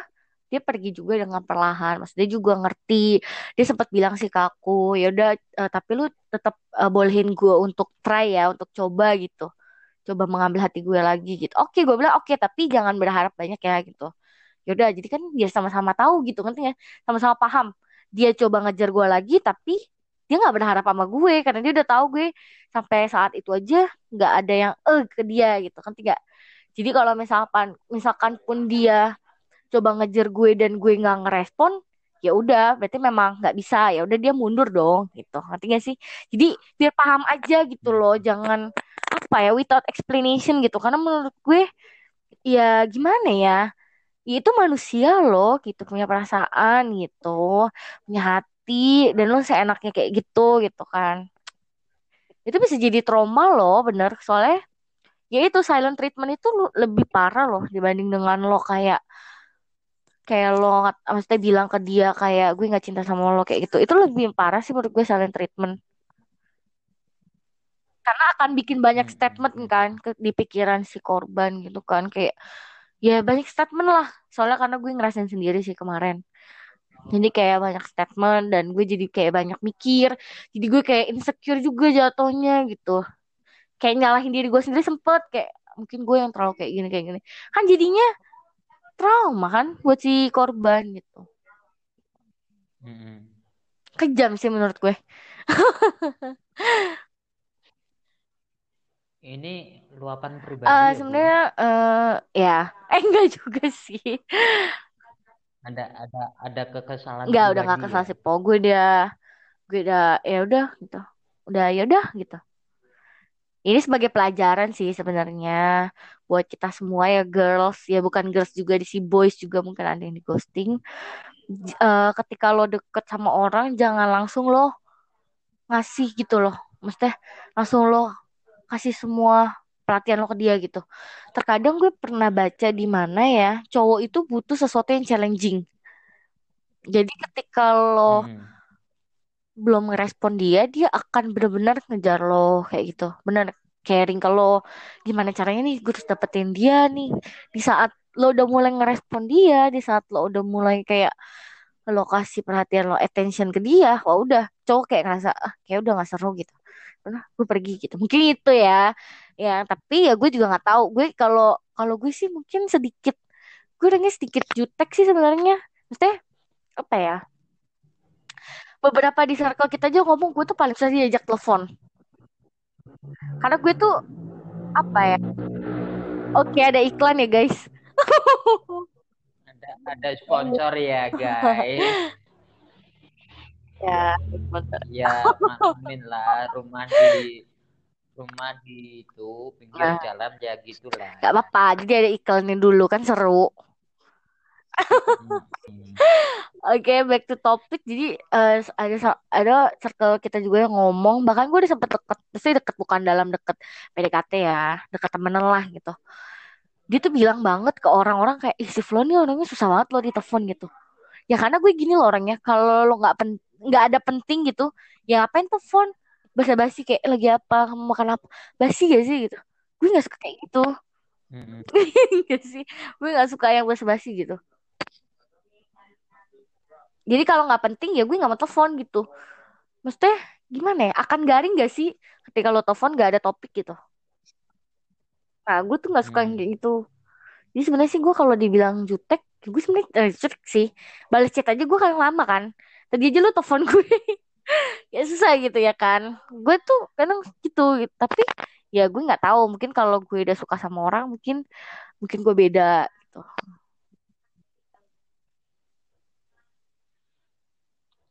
Speaker 2: Dia pergi juga dengan perlahan maksudnya juga ngerti. Dia sempat bilang sih ke aku ya udah uh, tapi lu tetap uh, bolehin gue untuk try ya untuk coba gitu. Coba mengambil hati gue lagi gitu. Oke gue bilang oke tapi jangan berharap banyak ya gitu. Ya udah jadi kan biar sama-sama tahu gitu kan ya sama-sama paham. Dia coba ngejar gue lagi tapi dia nggak berharap sama gue karena dia udah tahu gue sampai saat itu aja nggak ada yang eh ke dia gitu. Kan tidak jadi kalau misalkan misalkan pun dia coba ngejar gue dan gue nggak ngerespon ya udah berarti memang nggak bisa. Ya udah dia mundur dong gitu. Ngerti gak sih? Jadi biar paham aja gitu loh jangan apa ya without explanation gitu. Karena menurut gue ya gimana ya? Ya itu manusia loh gitu. Punya perasaan gitu punya hati dan lo seenaknya kayak gitu gitu kan. Itu bisa jadi trauma loh bener. Soalnya ya itu silent treatment itu lebih parah loh dibanding dengan lo kayak kayak lo maksudnya bilang ke dia kayak gue nggak cinta sama lo kayak gitu. Itu lebih parah sih menurut gue silent treatment. Karena akan bikin banyak
Speaker 1: Hmm.
Speaker 2: statement kan ke, di pikiran si korban gitu kan. Kayak ya banyak statement lah. Soalnya karena gue ngerasain sendiri sih kemarin jadi kayak banyak statement dan gue jadi kayak banyak mikir. Jadi gue kayak insecure juga jatuhnya gitu. Kayak nyalahin diri gue sendiri sempet kayak mungkin gue yang terlalu kayak gini kayak gini. Kan jadinya trauma kan buat si korban gitu. Kejam sih menurut gue.
Speaker 1: Ini luapan pribadi Bu?
Speaker 2: sebenarnya eh ya. Eh enggak juga sih
Speaker 1: Ada ada ada kekesalan
Speaker 2: Enggak, udah
Speaker 1: pribadi
Speaker 2: gak kesal
Speaker 1: ya?
Speaker 2: sih, Po. Gue udah, gue udah, ya udah gitu. Udah, ya udah gitu. Ini sebagai pelajaran sih sebenarnya buat kita semua ya girls, ya bukan girls juga di si boys juga mungkin ada yang di ghosting. J- eh, ketika lo deket sama orang, jangan langsung lo ngasih gitu loh. Maksudnya langsung lo kasih semua perhatian lo ke dia gitu. Terkadang gue pernah baca di mana ya, cowok itu butuh sesuatu yang challenging. Jadi ketika lo
Speaker 1: Hmm.
Speaker 2: belum ngerespon dia, dia akan bener-bener ngejar lo kayak gitu. Bener caring ke lo. Gimana caranya nih gue harus dapetin dia nih. Di saat lo udah mulai ngerespon dia, di saat lo udah mulai kayak lo kasih perhatian lo attention ke dia, wah udah cowok kayak ngerasa ah kayak udah gak seru gitu. Udah gue pergi gitu. Mungkin itu ya. Ya, tapi ya gue juga nggak tahu. Gue kalau kalau gue sih mungkin sedikit gue orangnya sedikit jutek sih sebenarnya. Maksudnya apa ya? beberapa di circle kita aja ngomong gue tuh paling susah diajak telepon karena gue tuh apa ya oke ada iklan ya guys
Speaker 1: Ada ada sponsor ya, guys.
Speaker 2: ya
Speaker 1: Ya, maklumin lah rumah di rumah di itu pinggir
Speaker 2: Nah.
Speaker 1: jalan ya gitulah.
Speaker 2: nggak apa-apa jadi ada iklannya dulu kan seru
Speaker 1: Hmm.
Speaker 2: Oke, back to topic. Jadi eh, ada ada circle kita juga yang ngomong, bahkan gue udah sempet deket, pasti deket bukan dalam deket PDKT ya, deket temenan lah gitu. Dia tuh bilang banget ke orang-orang kayak, ih si Flo nih orangnya susah banget lo di telepon gitu. Ya karena gue gini loh orangnya, kalau lo nggak pen nggak ada penting gitu, ya ngapain telepon? Basa-basi kayak lagi apa, kamu makan apa? Basi gak sih gitu? Gue nggak suka kayak gitu, gak sih? Gue nggak suka yang basa-basi gitu. Jadi kalau nggak penting ya gue nggak mau telepon gitu. Maksudnya gimana ya? Akan garing gak sih ketika lo telepon gak ada topik gitu? Nah, gue tuh nggak suka yang
Speaker 1: Hmm.
Speaker 2: kayak gitu. Jadi sebenarnya sih gue kalau dibilang jutek, ya gue sebenarnya eh, jutek sih. Balas chat aja gue kan lama kan. Tadi aja lo telepon gue, ya susah gitu ya kan. Gue tuh kadang gitu, gitu. Tapi ya gue nggak tahu. Mungkin kalau gue udah suka sama orang, mungkin mungkin gue beda gitu.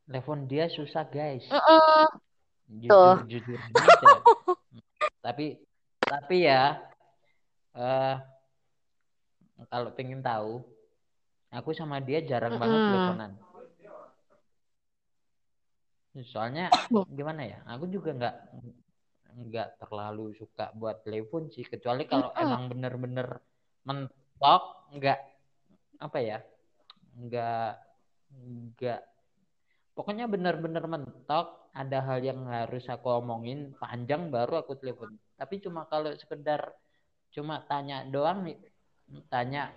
Speaker 1: Telepon dia susah, guys.
Speaker 2: Mm-mm.
Speaker 1: Jujur jujur aja. Tapi tapi ya eh kalau pengen tahu, aku sama dia jarang banget
Speaker 2: Mm-mm.
Speaker 1: teleponan. Soalnya gimana ya? Aku juga nggak nggak terlalu suka buat telepon sih, kecuali kalau
Speaker 2: Mm-mm.
Speaker 1: emang bener-bener mentok, nggak apa ya? Nggak nggak pokoknya bener-bener mentok, ada hal yang harus aku omongin panjang baru aku telepon. Tapi cuma kalau sekedar cuma tanya doang nih, tanya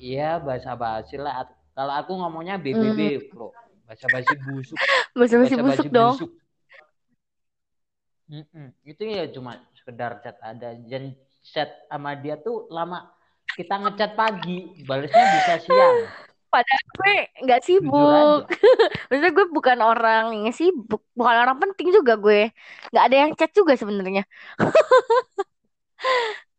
Speaker 1: iya bahasa basi lah kalau aku ngomongnya BBB
Speaker 2: Mm.
Speaker 1: bro bahasa basi busuk
Speaker 2: Bahasa basi busuk dong.
Speaker 1: busuk Mm-mm. itu ya cuma sekedar chat ada dan chat sama dia tuh lama kita ngechat pagi balasnya bisa siang
Speaker 2: Padahal gue nggak sibuk. Maksudnya gue bukan orang yang sibuk, bukan orang penting juga gue. Nggak ada yang chat juga sebenarnya.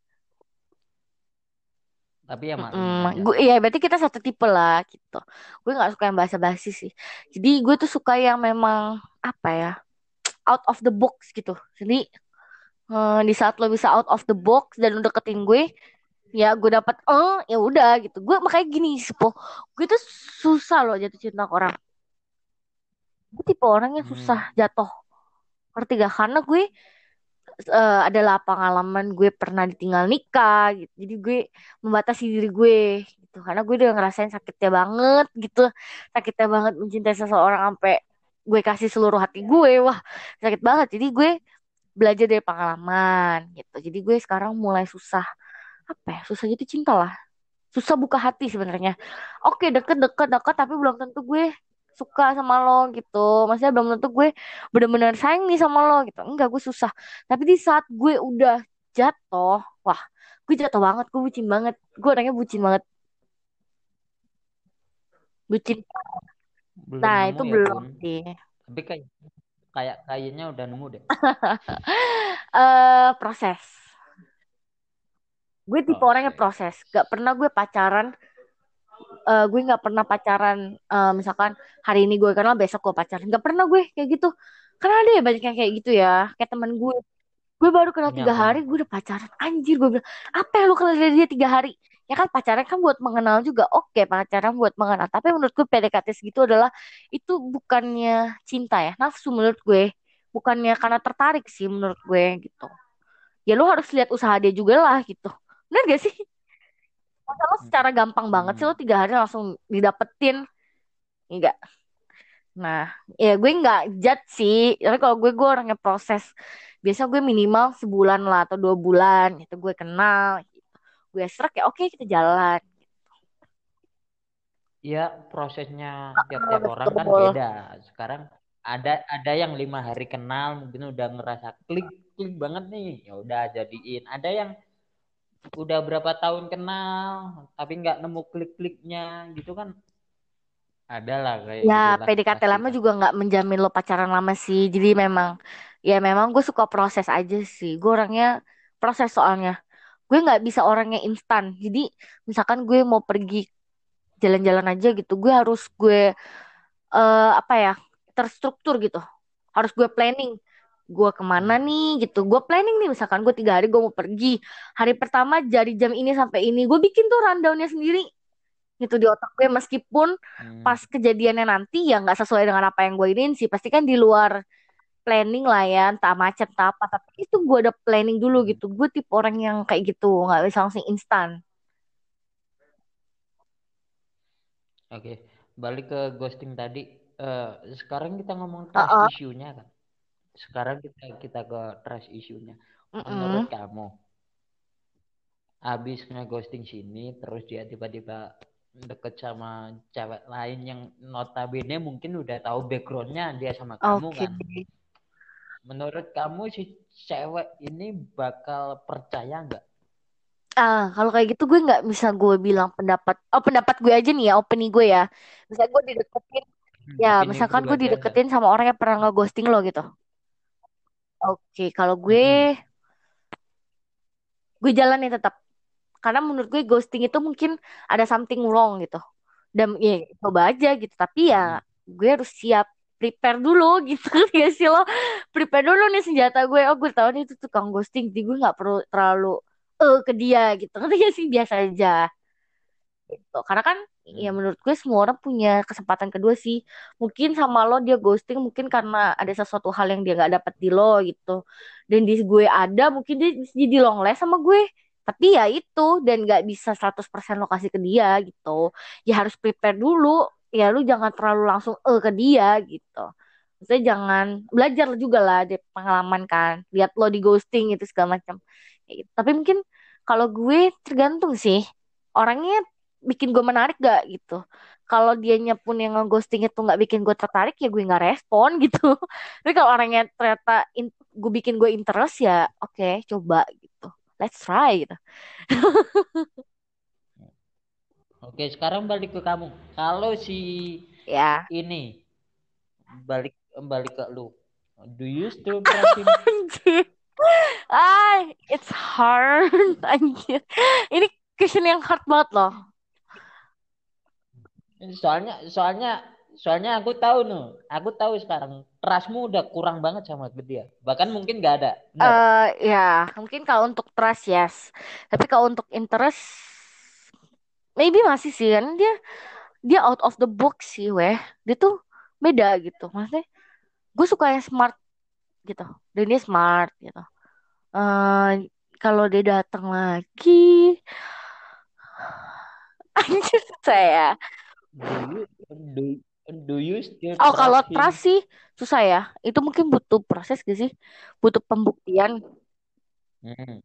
Speaker 1: tapi ya maklum
Speaker 2: Mm, gue iya berarti kita satu tipe lah gitu. Gue nggak suka yang basa-basi sih. Jadi gue tuh suka yang memang apa ya out of the box gitu. Jadi eh, di saat lo bisa out of the box dan udah deketin gue, ya gue dapat eh ya udah gitu. Gue makanya gini Sipo, gue tuh susah loh jatuh cinta ke orang. Gue tipe orang yang
Speaker 1: Hmm.
Speaker 2: susah jatuh. Ngerti gak? Karena gue eh, adalah pengalaman gue pernah ditinggal nikah gitu. Jadi gue membatasi diri gue gitu. Karena gue udah ngerasain sakitnya banget gitu. Sakitnya banget mencintai seseorang sampai gue kasih seluruh hati gue. Wah, sakit banget. Jadi gue belajar dari pengalaman gitu. Jadi gue sekarang mulai susah apa ya? Susah gitu cinta lah. Susah buka hati sebenarnya. Oke, deket deket deket tapi belum tentu gue suka sama lo gitu. Maksudnya belum tentu gue bener-bener sayang nih sama lo gitu. Enggak, gue susah. Tapi di saat gue udah jatuh, wah, gue jatuh banget, gue bucin banget. Gue orangnya bucin banget. Bucin.
Speaker 1: belum
Speaker 2: Nah, itu
Speaker 1: ya
Speaker 2: belum sih.
Speaker 1: tapi kayak kayak kayaknya udah nemu deh
Speaker 2: Eh, proses. Gue tipe orangnya
Speaker 1: proses
Speaker 2: proses. Gak pernah gue pacaran eh, gue nggak pernah pacaran eh, misalkan hari ini gue kenal besok gue pacaran. Nggak pernah gue kayak gitu. Karena ada ya banyak yang kayak gitu ya kayak teman gue. Gue baru kenal
Speaker 1: punya
Speaker 2: tiga hari
Speaker 1: punya
Speaker 2: gue udah pacaran. Anjir gue bilang apa yang lu kenal dari dia tiga hari? Ya kan pacaran kan buat mengenal juga. Oke pacaran buat mengenal. Tapi menurut gue PDKT segitu adalah itu bukannya cinta ya nafsu menurut gue. Bukannya karena tertarik sih menurut gue gitu. Ya lu harus lihat usaha dia juga lah gitu. Benar gak sih Masa lo secara gampang banget sih lo tiga hari langsung didapetin. Enggak. Nah ya gue nggak judge sih. Tapi kalau gue gue orangnya proses. Biasa gue minimal sebulan lah atau dua bulan. Itu gue kenal. Gitu. gue serak ya oke kita jalan.
Speaker 1: Ya prosesnya
Speaker 2: Ah,
Speaker 1: tiap-tiap orang kan beda. Sekarang ada ada yang lima hari kenal mungkin udah ngerasa klik klik banget nih. Ya udah jadiin. Ada yang udah berapa tahun kenal tapi nggak nemu klik-kliknya gitu kan. Ada lah kayak
Speaker 2: ya
Speaker 1: gitulah
Speaker 2: PDKT lama juga nggak menjamin lo pacaran lama sih. Jadi memang ya memang gue suka proses aja sih. Gue orangnya proses soalnya. Gue nggak bisa orangnya instan. Jadi misalkan gue mau pergi jalan-jalan aja gitu gue harus gue eh, apa ya terstruktur gitu. Harus gue planning gue ke mana
Speaker 1: Hmm.
Speaker 2: nih gitu gue planning nih misalkan gue tiga hari gue mau pergi hari pertama dari jam ini sampai ini gue bikin tuh rundownnya sendiri gitu di otak gue meskipun
Speaker 1: Hmm.
Speaker 2: pas kejadiannya nanti ya nggak sesuai dengan apa yang gue ingin sih pasti kan di luar planning lah ya entah macet entah apa tapi itu gue udah planning dulu
Speaker 1: Hmm.
Speaker 2: gitu gue tipe orang yang kayak gitu nggak bisa langsung instan
Speaker 1: Oke, balik ke ghosting tadi. Eh, sekarang kita ngomong trust
Speaker 2: ah.
Speaker 1: issue-nya kan. Sekarang kita kita ke trust issue-nya.
Speaker 2: Mm-mm.
Speaker 1: Menurut kamu, habis nge-ghosting sini, terus dia tiba-tiba deket sama cewek lain yang notabene mungkin udah tahu backgroundnya dia sama kamu
Speaker 2: Oke.
Speaker 1: kan. Menurut kamu si cewek ini bakal percaya nggak?
Speaker 2: Ah, kalau kayak gitu gue nggak bisa gue bilang pendapat. Oh, pendapat gue aja nih ya, opini gue ya. Misalnya gue dideketin,
Speaker 1: Hmm,
Speaker 2: ya misalkan gue
Speaker 1: pribadi aja.
Speaker 2: dideketin sama orang yang pernah nge-ghosting lo gitu. Oke, kalau gue, gue jalan nih tetap. Karena menurut gue ghosting itu mungkin ada something wrong gitu. Dan ya coba aja gitu. Tapi ya gue harus siap prepare dulu gitu ya sih lo. Prepare dulu nih senjata gue. Oh, gue tahu nih itu tukang ghosting. Jadi gue nggak perlu terlalu eh ke dia gitu. Ngerti gak sih biasa aja gitu. Karena kan ya
Speaker 1: Hmm.
Speaker 2: menurut gue semua orang punya kesempatan kedua sih. Mungkin sama lo dia ghosting mungkin karena ada sesuatu hal yang dia nggak dapat di lo gitu. Dan di gue ada mungkin dia jadi long last sama gue. Tapi ya itu dan nggak bisa 100% lokasi ke dia gitu. Ya harus prepare dulu. Ya lu jangan terlalu langsung eh ke dia gitu. Maksudnya jangan belajar juga lah dari pengalaman kan. Lihat lo di ghosting itu segala macam. Kayak gitu. Tapi mungkin kalau gue tergantung sih. Orangnya bikin gue menarik gak gitu. Kalau dianya pun yang ngeghosting itu nggak bikin gue tertarik ya gue nggak respon gitu. Tapi kalau orangnya ternyata in, gue bikin gue interest ya oke okay, coba gitu. Let's try gitu.
Speaker 1: Oke sekarang balik ke kamu. Kalau si
Speaker 2: ya.
Speaker 1: ini balik balik ke lu. Do you still him?
Speaker 2: Ah it's hard anjir. Ini question yang hard banget loh
Speaker 1: soalnya soalnya soalnya aku tahu no aku tahu sekarang trustmu udah kurang banget sama dia. Bahkan mungkin gak ada.
Speaker 2: Eh uh, ya mungkin kalau untuk trust yes. Tapi kalau untuk interest maybe masih sih. Kan dia dia out of the box sih weh. Dia tuh beda gitu. Maksudnya gue suka yang smart gitu. Dan dia smart gitu. Uh, kalau dia datang lagi anjir saya
Speaker 1: do you do, do you still
Speaker 2: oh kalau trust sih susah ya. Itu mungkin butuh proses gak sih? Butuh pembuktian. Hmm.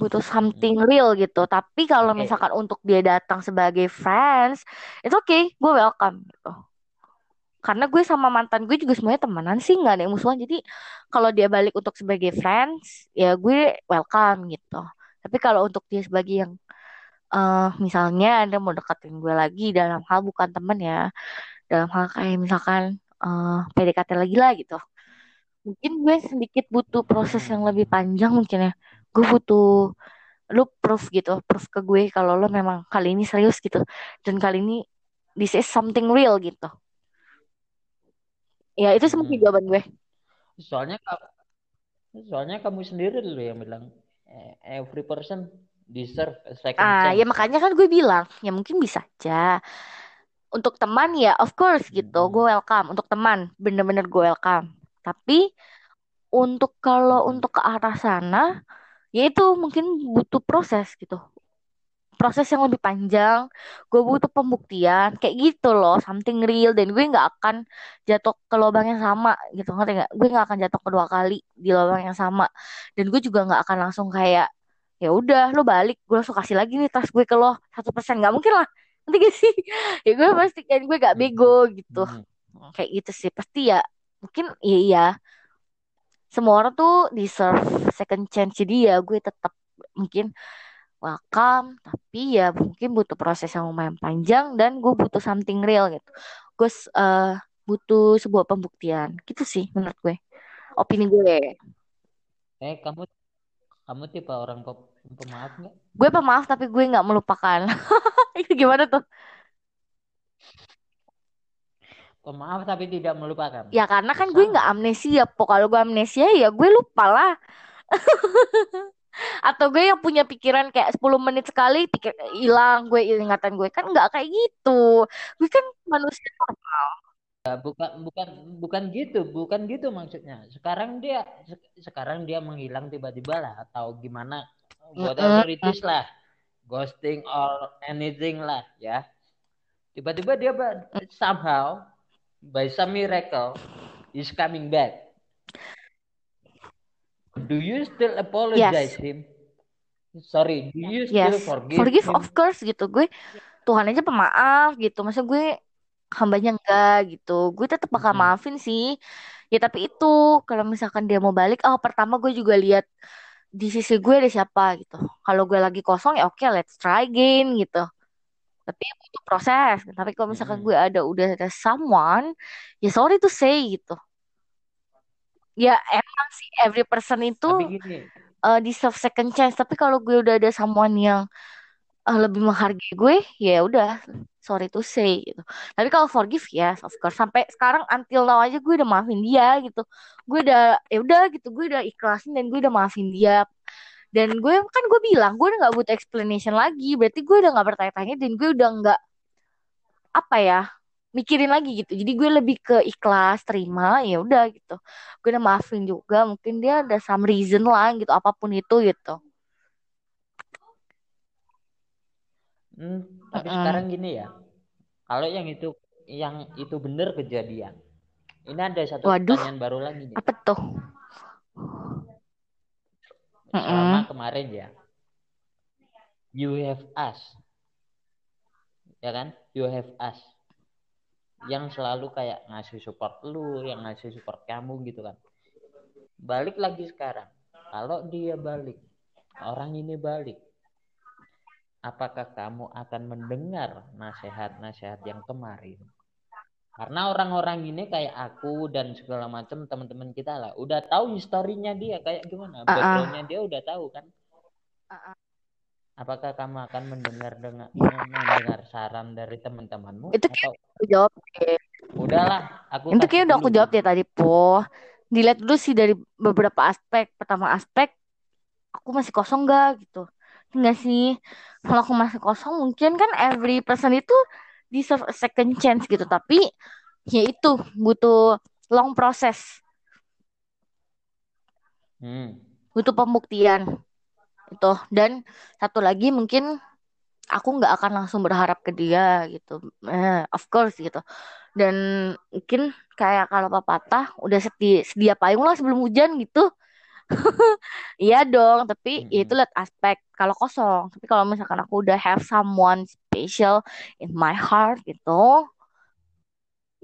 Speaker 2: butuh something hmm. real gitu. Tapi kalau okay. misalkan untuk dia datang sebagai friends itu oke okay, gue welcome gitu. Karena gue sama mantan gue juga semuanya temenan sih nggak ada yang musuhan. Jadi kalau dia balik untuk sebagai friends ya gue welcome gitu. Tapi kalau untuk dia sebagai yang uh, misalnya Anda mau deketin gue lagi dalam hal bukan temen ya, dalam hal kayak misalkan uh, eh, PDKT lagi lah gitu. Mungkin gue sedikit butuh proses yang lebih panjang mungkin ya. Gue butuh lu proof gitu, proof ke gue kalau lo memang kali ini serius gitu. Dan kali ini this is something real gitu. Ya itu semua hmm. jawaban gue.
Speaker 1: Soalnya soalnya kamu sendiri dulu yang bilang eh, every person deserve a second
Speaker 2: ah,
Speaker 1: chance.
Speaker 2: ya makanya kan gue bilang, ya mungkin bisa aja. Untuk teman ya of course gitu, hmm. gue welcome. Untuk teman bener-bener gue welcome. Tapi untuk kalau hmm. untuk ke arah sana, ya itu mungkin butuh proses gitu. Proses yang lebih panjang, gue butuh pembuktian, kayak gitu loh, something real dan gue nggak akan jatuh ke lubang yang sama gitu, ngerti nggak? Gue nggak akan jatuh kedua kali di lubang yang sama, dan gue juga nggak akan langsung kayak ya udah lo balik. Gue langsung kasih lagi nih tas gue ke lo. Satu persen. Nggak mungkin lah. Nanti gak sih ya gue pasti kan gue gak bego gitu. Hmm. kayak gitu sih. Pasti ya mungkin iya iya. Semua orang tuh deserve second chance jadi ya gue tetap mungkin welcome. Tapi ya mungkin butuh proses yang lumayan panjang dan gue butuh something real gitu. Gue uh, butuh sebuah pembuktian. Gitu sih menurut gue. Opini gue.
Speaker 1: Eh kamu kamu tipe orang pemaaf nggak?
Speaker 2: Gue pemaaf tapi gue nggak melupakan. Itu gimana tuh?
Speaker 1: Pemaaf tapi tidak melupakan.
Speaker 2: Ya karena kan gue nggak amnesia. Pokok kalau gue amnesia ya gue lupa lah. Atau gue yang punya pikiran kayak 10 menit sekali pikir hilang gue ingatan gue kan nggak kayak gitu. Gue kan manusia normal.
Speaker 1: Ya, bukan bukan bukan gitu, bukan gitu maksudnya. Sekarang dia sekarang dia menghilang tiba-tiba lah atau gimana? Whatever it is lah. Ghosting or anything lah ya. Tiba-tiba dia somehow by some miracle is coming back. Do you still apologize yes. him? Sorry, do you still yes. forgive?
Speaker 2: Forgive him? of course gitu. Gue Tuhan aja pemaaf gitu. Masa gue hambanya enggak gitu gue tetap bakal hmm. maafin sih ya tapi itu kalau misalkan dia mau balik oh pertama gue juga lihat di sisi gue ada siapa gitu. Kalau gue lagi kosong ya oke okay, let's try again gitu. Tapi itu proses. Tapi kalau misalkan hmm. gue ada udah ada someone ya sorry to say gitu. Ya emang sih every person itu uh, deserve second chance. Tapi kalau gue udah ada someone yang uh, lebih menghargai gue ya udah sorry to say gitu. Tapi kalau forgive ya yes, of course. Sampai sekarang until now aja gue udah maafin dia gitu. Gue udah ya udah gitu. Gue udah ikhlasin dan gue udah maafin dia. Dan gue kan gue bilang gue udah nggak butuh explanation lagi. Berarti gue udah nggak bertanya-tanya dan gue udah nggak apa ya mikirin lagi gitu. Jadi gue lebih ke ikhlas terima ya udah gitu. Gue udah maafin juga. Mungkin dia ada some reason lah gitu. Apa pun itu gitu
Speaker 1: Hmm, tapi uh -uh. sekarang gini ya. Kalau yang itu yang itu benar kejadian. Ini ada satu Waduh. pertanyaan baru lagi nih.
Speaker 2: Apa tuh?
Speaker 1: Selama uh -uh. kemarin ya. You have asked ya kan you have us yang selalu kayak ngasih support lu yang ngasih support kamu gitu kan balik lagi sekarang kalau dia balik orang ini balik apakah kamu akan mendengar nasihat-nasihat yang kemarin karena orang-orang ini kayak aku dan segala macam teman-teman kita lah udah tahu historinya dia kayak gimana
Speaker 2: Ah, ah.
Speaker 1: backgroundnya dia udah tahu kan apakah kamu akan mendengar dengar mendengar saran dari teman-temanmu
Speaker 2: Itu
Speaker 1: atau
Speaker 2: Aku jawab deh.
Speaker 1: udahlah aku
Speaker 2: Itu kayaknya udah aku
Speaker 1: dulu
Speaker 2: jawab deh tadi, Po. Dilihat dulu sih dari beberapa aspek. Pertama aspek, aku masih kosong gak gitu. Enggak sih. Kalau aku masih kosong, mungkin kan every person itu deserve a second chance gitu. Tapi ya itu butuh long process,
Speaker 1: hmm.
Speaker 2: butuh pembuktian itu. Dan satu lagi mungkin aku nggak akan langsung berharap ke dia gitu. Eh, of course gitu. Dan mungkin kayak kalau pepatah udah sedia, sedia payung lah sebelum hujan gitu. Iya dong, tapi ya itu lihat aspek kalau kosong. Tapi kalau misalkan aku udah have someone special in my heart gitu,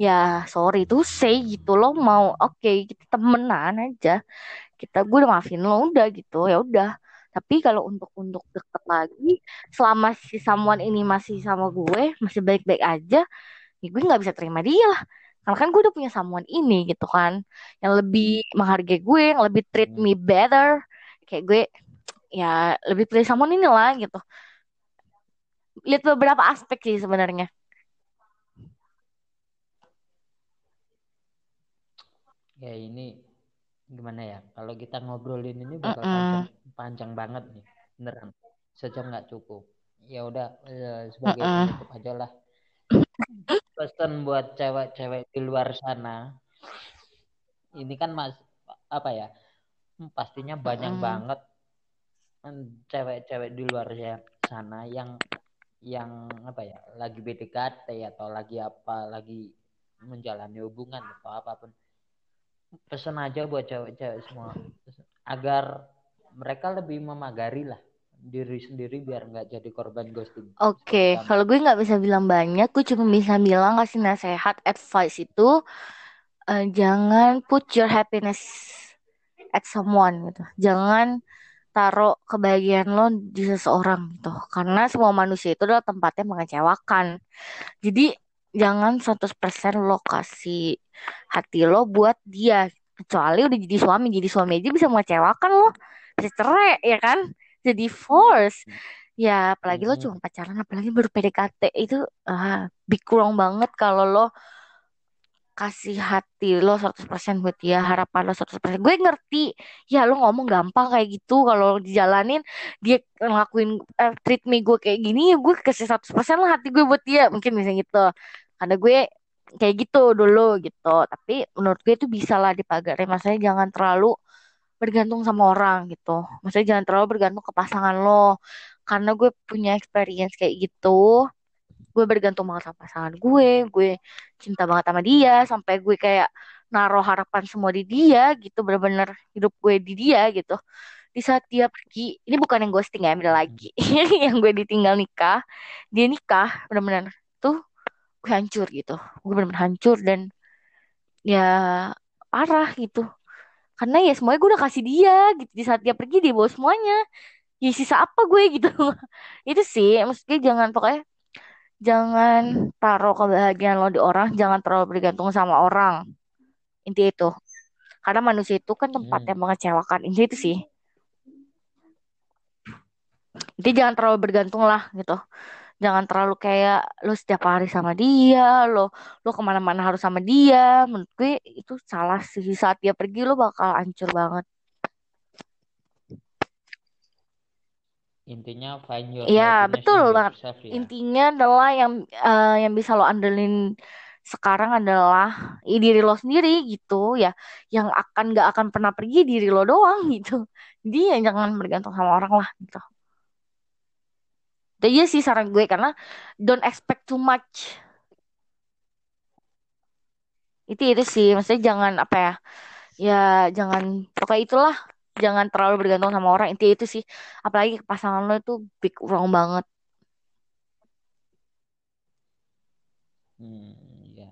Speaker 2: ya sorry to say gitu loh mau oke kita temenan aja. Kita gue udah maafin lo udah gitu ya udah. Tapi kalau untuk untuk deket lagi, selama si someone ini masih sama gue, masih baik-baik aja, ya gue nggak bisa terima dia lah. Karena kan gue udah punya someone ini gitu kan, yang lebih menghargai gue, yang lebih treat
Speaker 1: Hmm.
Speaker 2: me better. Kayak gue ya lebih pilih someone ini lah gitu. Lihat beberapa aspek sih sebenarnya.
Speaker 1: ya ini gimana ya kalau kita ngobrolin ini bakal panjang panjang banget nih beneran sejam nggak cukup ya udah eh, sebagai penutup aja lah pesan buat cewek-cewek di luar sana. Ini kan mas apa ya pastinya banyak
Speaker 2: Mm-mm.
Speaker 1: banget cewek-cewek di luar ya- sana yang yang apa ya lagi PDKT atau lagi apa lagi menjalani hubungan atau apa pun. Pesan aja buat cewek-cewek semua. Agar mereka lebih memagari lah diri sendiri biar nggak jadi korban ghosting
Speaker 2: Oke,
Speaker 1: kamu.
Speaker 2: kalau gue nggak bisa bilang banyak, gue cuma bisa bilang kasih nasihat, advice itu eh, jangan put your happiness at someone gitu. Jangan taruh kebahagiaan lo di seseorang gitu. Karena semua manusia itu adalah tempatnya mengecewakan. Jadi jangan 100% lo kasih hati lo buat dia. Kecuali udah jadi suami, jadi suami aja bisa mengecewakan lo. Bisa cerai ya kan? Jadi force. Ya apalagi lo
Speaker 1: Mm-mm.
Speaker 2: cuma pacaran, apalagi baru PDKT itu ah, big wrong banget kalau lo kasih hati lo 100% buat dia, harapan lo 100%. Gue ngerti, ya lo ngomong gampang kayak gitu, kalau dijalanin dia ngelakuin eh, treat me gue kayak gini, ya gue kasih 100% lah hati gue buat dia, mungkin bisa gitu. Karena gue kayak gitu dulu gitu, tapi menurut gue itu bisa lah dipagarin, maksudnya jangan terlalu bergantung sama orang gitu. Maksudnya jangan terlalu bergantung ke pasangan lo. Karena gue punya experience kayak gitu gue bergantung banget sama pasangan gue gue cinta banget sama dia sampai gue kayak naruh harapan semua di dia gitu. Bener-bener hidup gue di dia gitu. Di saat dia pergi ini bukan yang ghosting ya beda lagi. Yang gue ditinggal nikah dia nikah bener-bener tuh gue hancur gitu. Gue bener-bener hancur dan ya parah gitu karena ya semuanya gue udah kasih dia gitu di saat dia pergi dia bawa semuanya ya sisa apa gue gitu itu sih maksudnya jangan pokoknya jangan taruh kebahagiaan lo di orang, jangan terlalu bergantung sama orang. Inti itu. Karena manusia itu kan tempat
Speaker 1: Hmm.
Speaker 2: yang mengecewakan. Inti itu sih. Inti jangan terlalu bergantung lah gitu. Jangan terlalu kayak lo setiap hari sama dia, lo lo ke mana-mana harus sama dia. Menurut gue itu salah sih. Saat dia pergi lo bakal hancur banget.
Speaker 1: intinya find your happiness
Speaker 2: betul banget.
Speaker 1: yourself ya
Speaker 2: Intinya adalah yang eh, yang bisa lo andelin sekarang adalah i- diri lo sendiri gitu ya. Yang akan gak akan pernah pergi diri lo doang gitu. Jadi ya jangan bergantung sama orang lah gitu. Itu aja sih saran gue karena don't expect too much. Itu itu sih maksudnya jangan apa ya. Ya jangan pokoknya itulah jangan terlalu bergantung sama orang. Inti itu sih apalagi pasangan lo itu big wrong banget.
Speaker 1: hmm, ya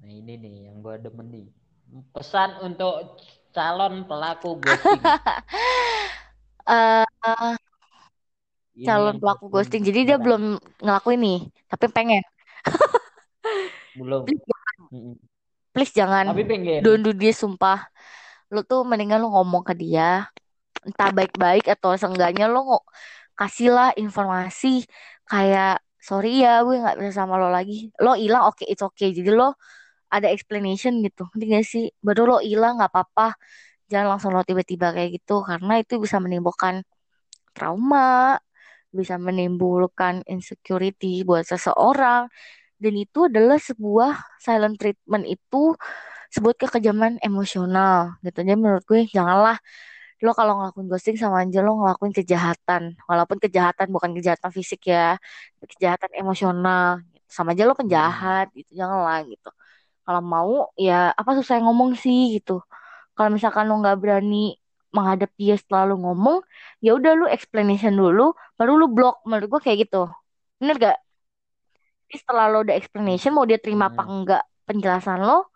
Speaker 1: nah ini nih yang gue demen nih pesan untuk calon pelaku ghosting ini
Speaker 2: calon
Speaker 1: yang
Speaker 2: pelaku
Speaker 1: ghosting
Speaker 2: ghosting. Jadi dia belum ngelakuin nih, tapi pengen.
Speaker 1: belum
Speaker 2: Please,
Speaker 1: Mm-mm.
Speaker 2: please jangan.
Speaker 1: tapi pengen
Speaker 2: Don't do this, sumpah. Lu tuh mendingan lu ngomong ke dia. Entah baik-baik atau seenggaknya lu ngo- kasihlah informasi kayak sorry ya gue nggak bisa sama lo lagi. Lo hilang oke it's okay. Jadi lo ada explanation gitu. Ngerti gak sih? Baru lo hilang nggak apa-apa. Jangan langsung lo tiba-tiba kayak gitu karena itu bisa menimbulkan trauma, bisa menimbulkan insecurity buat seseorang. Dan itu adalah sebuah silent treatment itu sebuah kekejaman emosional gitu. Jadi menurut gue janganlah lo kalau ngelakuin ghosting sama aja lo ngelakuin kejahatan. Walaupun kejahatan bukan kejahatan fisik ya, kejahatan emosional. Gitu. Sama aja lo
Speaker 1: Hmm.
Speaker 2: penjahat gitu. Janganlah gitu. Kalau mau ya apa susah ngomong sih gitu. Kalau misalkan lo nggak berani menghadap dia setelah lo ngomong, ya udah lu explanation dulu, baru lu block. Menurut gue kayak gitu. Bener gak? Jadi setelah lo udah explanation, mau dia terima apa enggak penjelasan lo,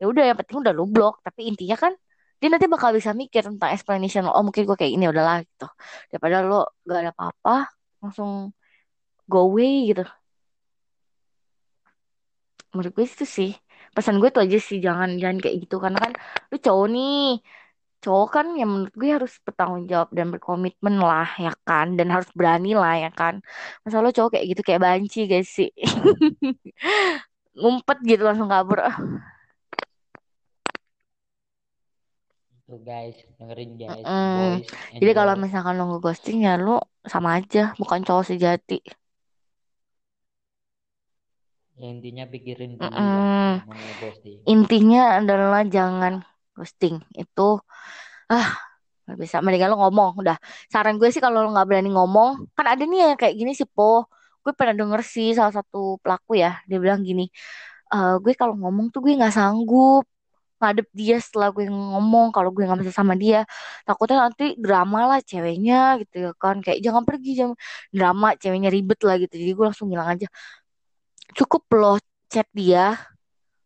Speaker 2: ya udah yang penting udah lu block. Tapi intinya kan dia nanti bakal bisa mikir tentang explanation lo. Oh mungkin gue kayak ini udahlah gitu. Daripada lo gak ada apa-apa, langsung go away gitu. Menurut gue itu sih. Pesan gue tuh aja sih jangan jangan kayak gitu karena kan lu cowok nih cowok kan yang menurut gue harus bertanggung jawab dan berkomitmen lah ya kan? Dan harus berani lah ya kan? Masa lo cowok kayak gitu kayak banci guys sih. Ngumpet gitu langsung kabur. Ah.
Speaker 1: Tuh guys. Dengerin guys. Boys and
Speaker 2: jadi kalau misalkan lo ngeghosting ya lo sama aja. Bukan cowok sejati.
Speaker 1: Ya, intinya pikirin mau ngeghosting.
Speaker 2: Intinya adalah jangan ghosting itu ah nggak bisa. Mendingan lo ngomong udah. Saran gue sih kalau lo nggak berani ngomong kan ada nih yang kayak gini sih po. Gue pernah denger sih salah satu pelaku ya dia bilang gini "Eh, gue kalau ngomong tuh gue nggak sanggup ngadep dia setelah gue ngomong kalau gue nggak bisa sama dia. Takutnya nanti drama lah ceweknya gitu ya kan. Kayak jangan pergi jangan drama ceweknya ribet lah gitu. Jadi gue langsung bilang aja cukup lo chat dia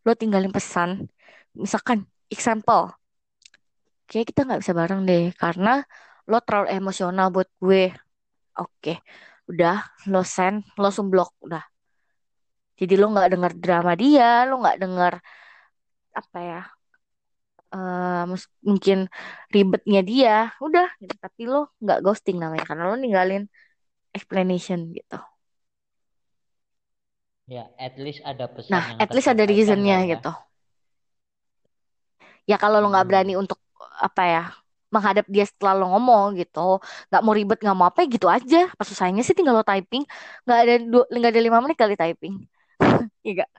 Speaker 2: lo tinggalin pesan. Misalkan example. Kayak kita nggak bisa bareng deh karena lo terlalu emosional buat gue. Oke udah lo send lo langsung blok udah. Jadi lo nggak denger drama dia lo nggak denger apa ya eh, mus- mungkin ribetnya dia udah. Gitu. tapi lo nggak ghosting namanya karena lo ninggalin explanation gitu.
Speaker 1: Ya at least ada pesan
Speaker 2: nah
Speaker 1: yang
Speaker 2: at least ada reasonnya
Speaker 1: ya
Speaker 2: gitu ya kalau lo nggak berani
Speaker 1: Hmm.
Speaker 2: untuk apa ya menghadap dia setelah lo ngomong gitu nggak mau ribet nggak mau apa ya gitu aja. Pas selesainya sih tinggal lo typing? Nggak ada dua nggak ada lima menit kali typing. Iya nggak?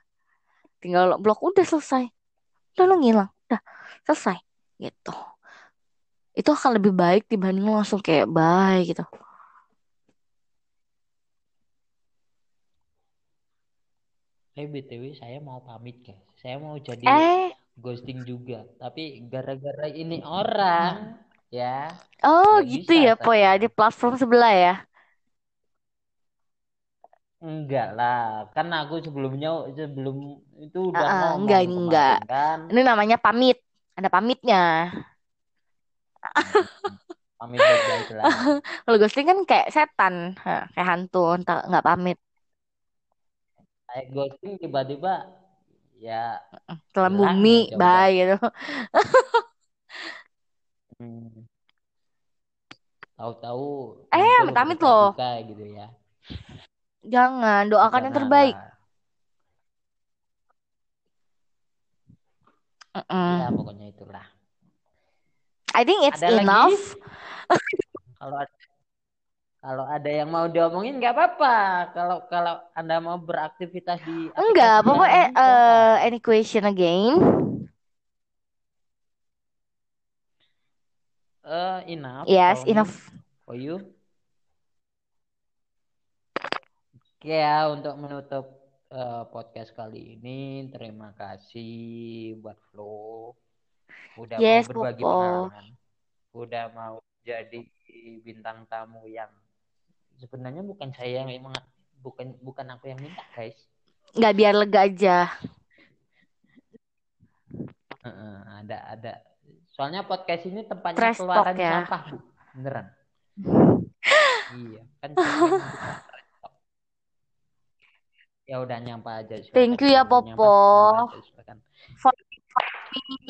Speaker 2: tinggal lo blok udah selesai. Udah lo ngilang udah selesai gitu. Itu akan lebih baik dibanding lo langsung kayak bye gitu.
Speaker 1: Eh BTW saya mau pamit guys. Saya mau jadi
Speaker 2: eh
Speaker 1: ghosting juga. Tapi gara-gara ini orang ya
Speaker 2: oh
Speaker 1: nggak
Speaker 2: gitu
Speaker 1: bisa
Speaker 2: ya po ya di platform sebelah ya
Speaker 1: Enggak lah. Kan aku sebelumnya sebelum itu udah
Speaker 2: Ah, ah, enggak
Speaker 1: ngomong
Speaker 2: ini enggak
Speaker 1: kemarin kan.
Speaker 2: ini namanya pamit ada pamitnya
Speaker 1: Pamit baik-baik lah.
Speaker 2: kalau ghosting kan kayak setan kayak hantu entah nggak pamit
Speaker 1: Saya ghosting tiba-tiba ya hilang
Speaker 2: bumi
Speaker 1: udah.
Speaker 2: bye gitu
Speaker 1: Hmm, Tahu-tahu
Speaker 2: eh amit-amit
Speaker 1: berita
Speaker 2: loh
Speaker 1: duka gitu ya.
Speaker 2: jangan doakan yang terbaik
Speaker 1: Janganlah.
Speaker 2: Mm-mm.
Speaker 1: Ya pokoknya itulah.
Speaker 2: I think it's
Speaker 1: Ada
Speaker 2: enough
Speaker 1: Kalau ada Kalau ada yang mau diomongin nggak apa-apa. Kalau kalau Anda mau beraktivitas di
Speaker 2: enggak pokoknya eh, eh, any question again
Speaker 1: Eh, enough
Speaker 2: yes
Speaker 1: for
Speaker 2: enough
Speaker 1: for you. Oke ya, untuk menutup eh, podcast kali ini, terima kasih buat Flo. Udah mau
Speaker 2: yes
Speaker 1: berbagi
Speaker 2: Popo
Speaker 1: pengalaman. Udah mau jadi bintang tamu yang sebenarnya bukan saya yang emang bukan bukan aku yang minta, guys.
Speaker 2: nggak biar lega aja.
Speaker 1: Heeh, ada ada. Soalnya podcast ini tempatnya
Speaker 2: Trash talk
Speaker 1: keluaran
Speaker 2: ya.
Speaker 1: sampah, Bu. Beneran. iya, kan. Ya udah nyampa aja silakan.
Speaker 2: Thank you ya Popo.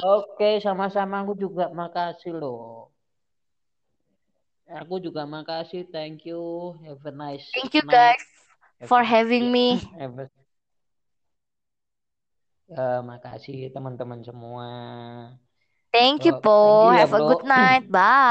Speaker 1: Oke, sama-sama aku juga makasih loh. Aku juga makasih, thank you. Have a nice
Speaker 2: thank you
Speaker 1: night.
Speaker 2: guys
Speaker 1: Have
Speaker 2: for having me.
Speaker 1: Have a- Eh, makasih teman-teman semua.
Speaker 2: Thank you
Speaker 1: Oh, thank
Speaker 2: Po.
Speaker 1: you ya,
Speaker 2: Have a good night. Bye.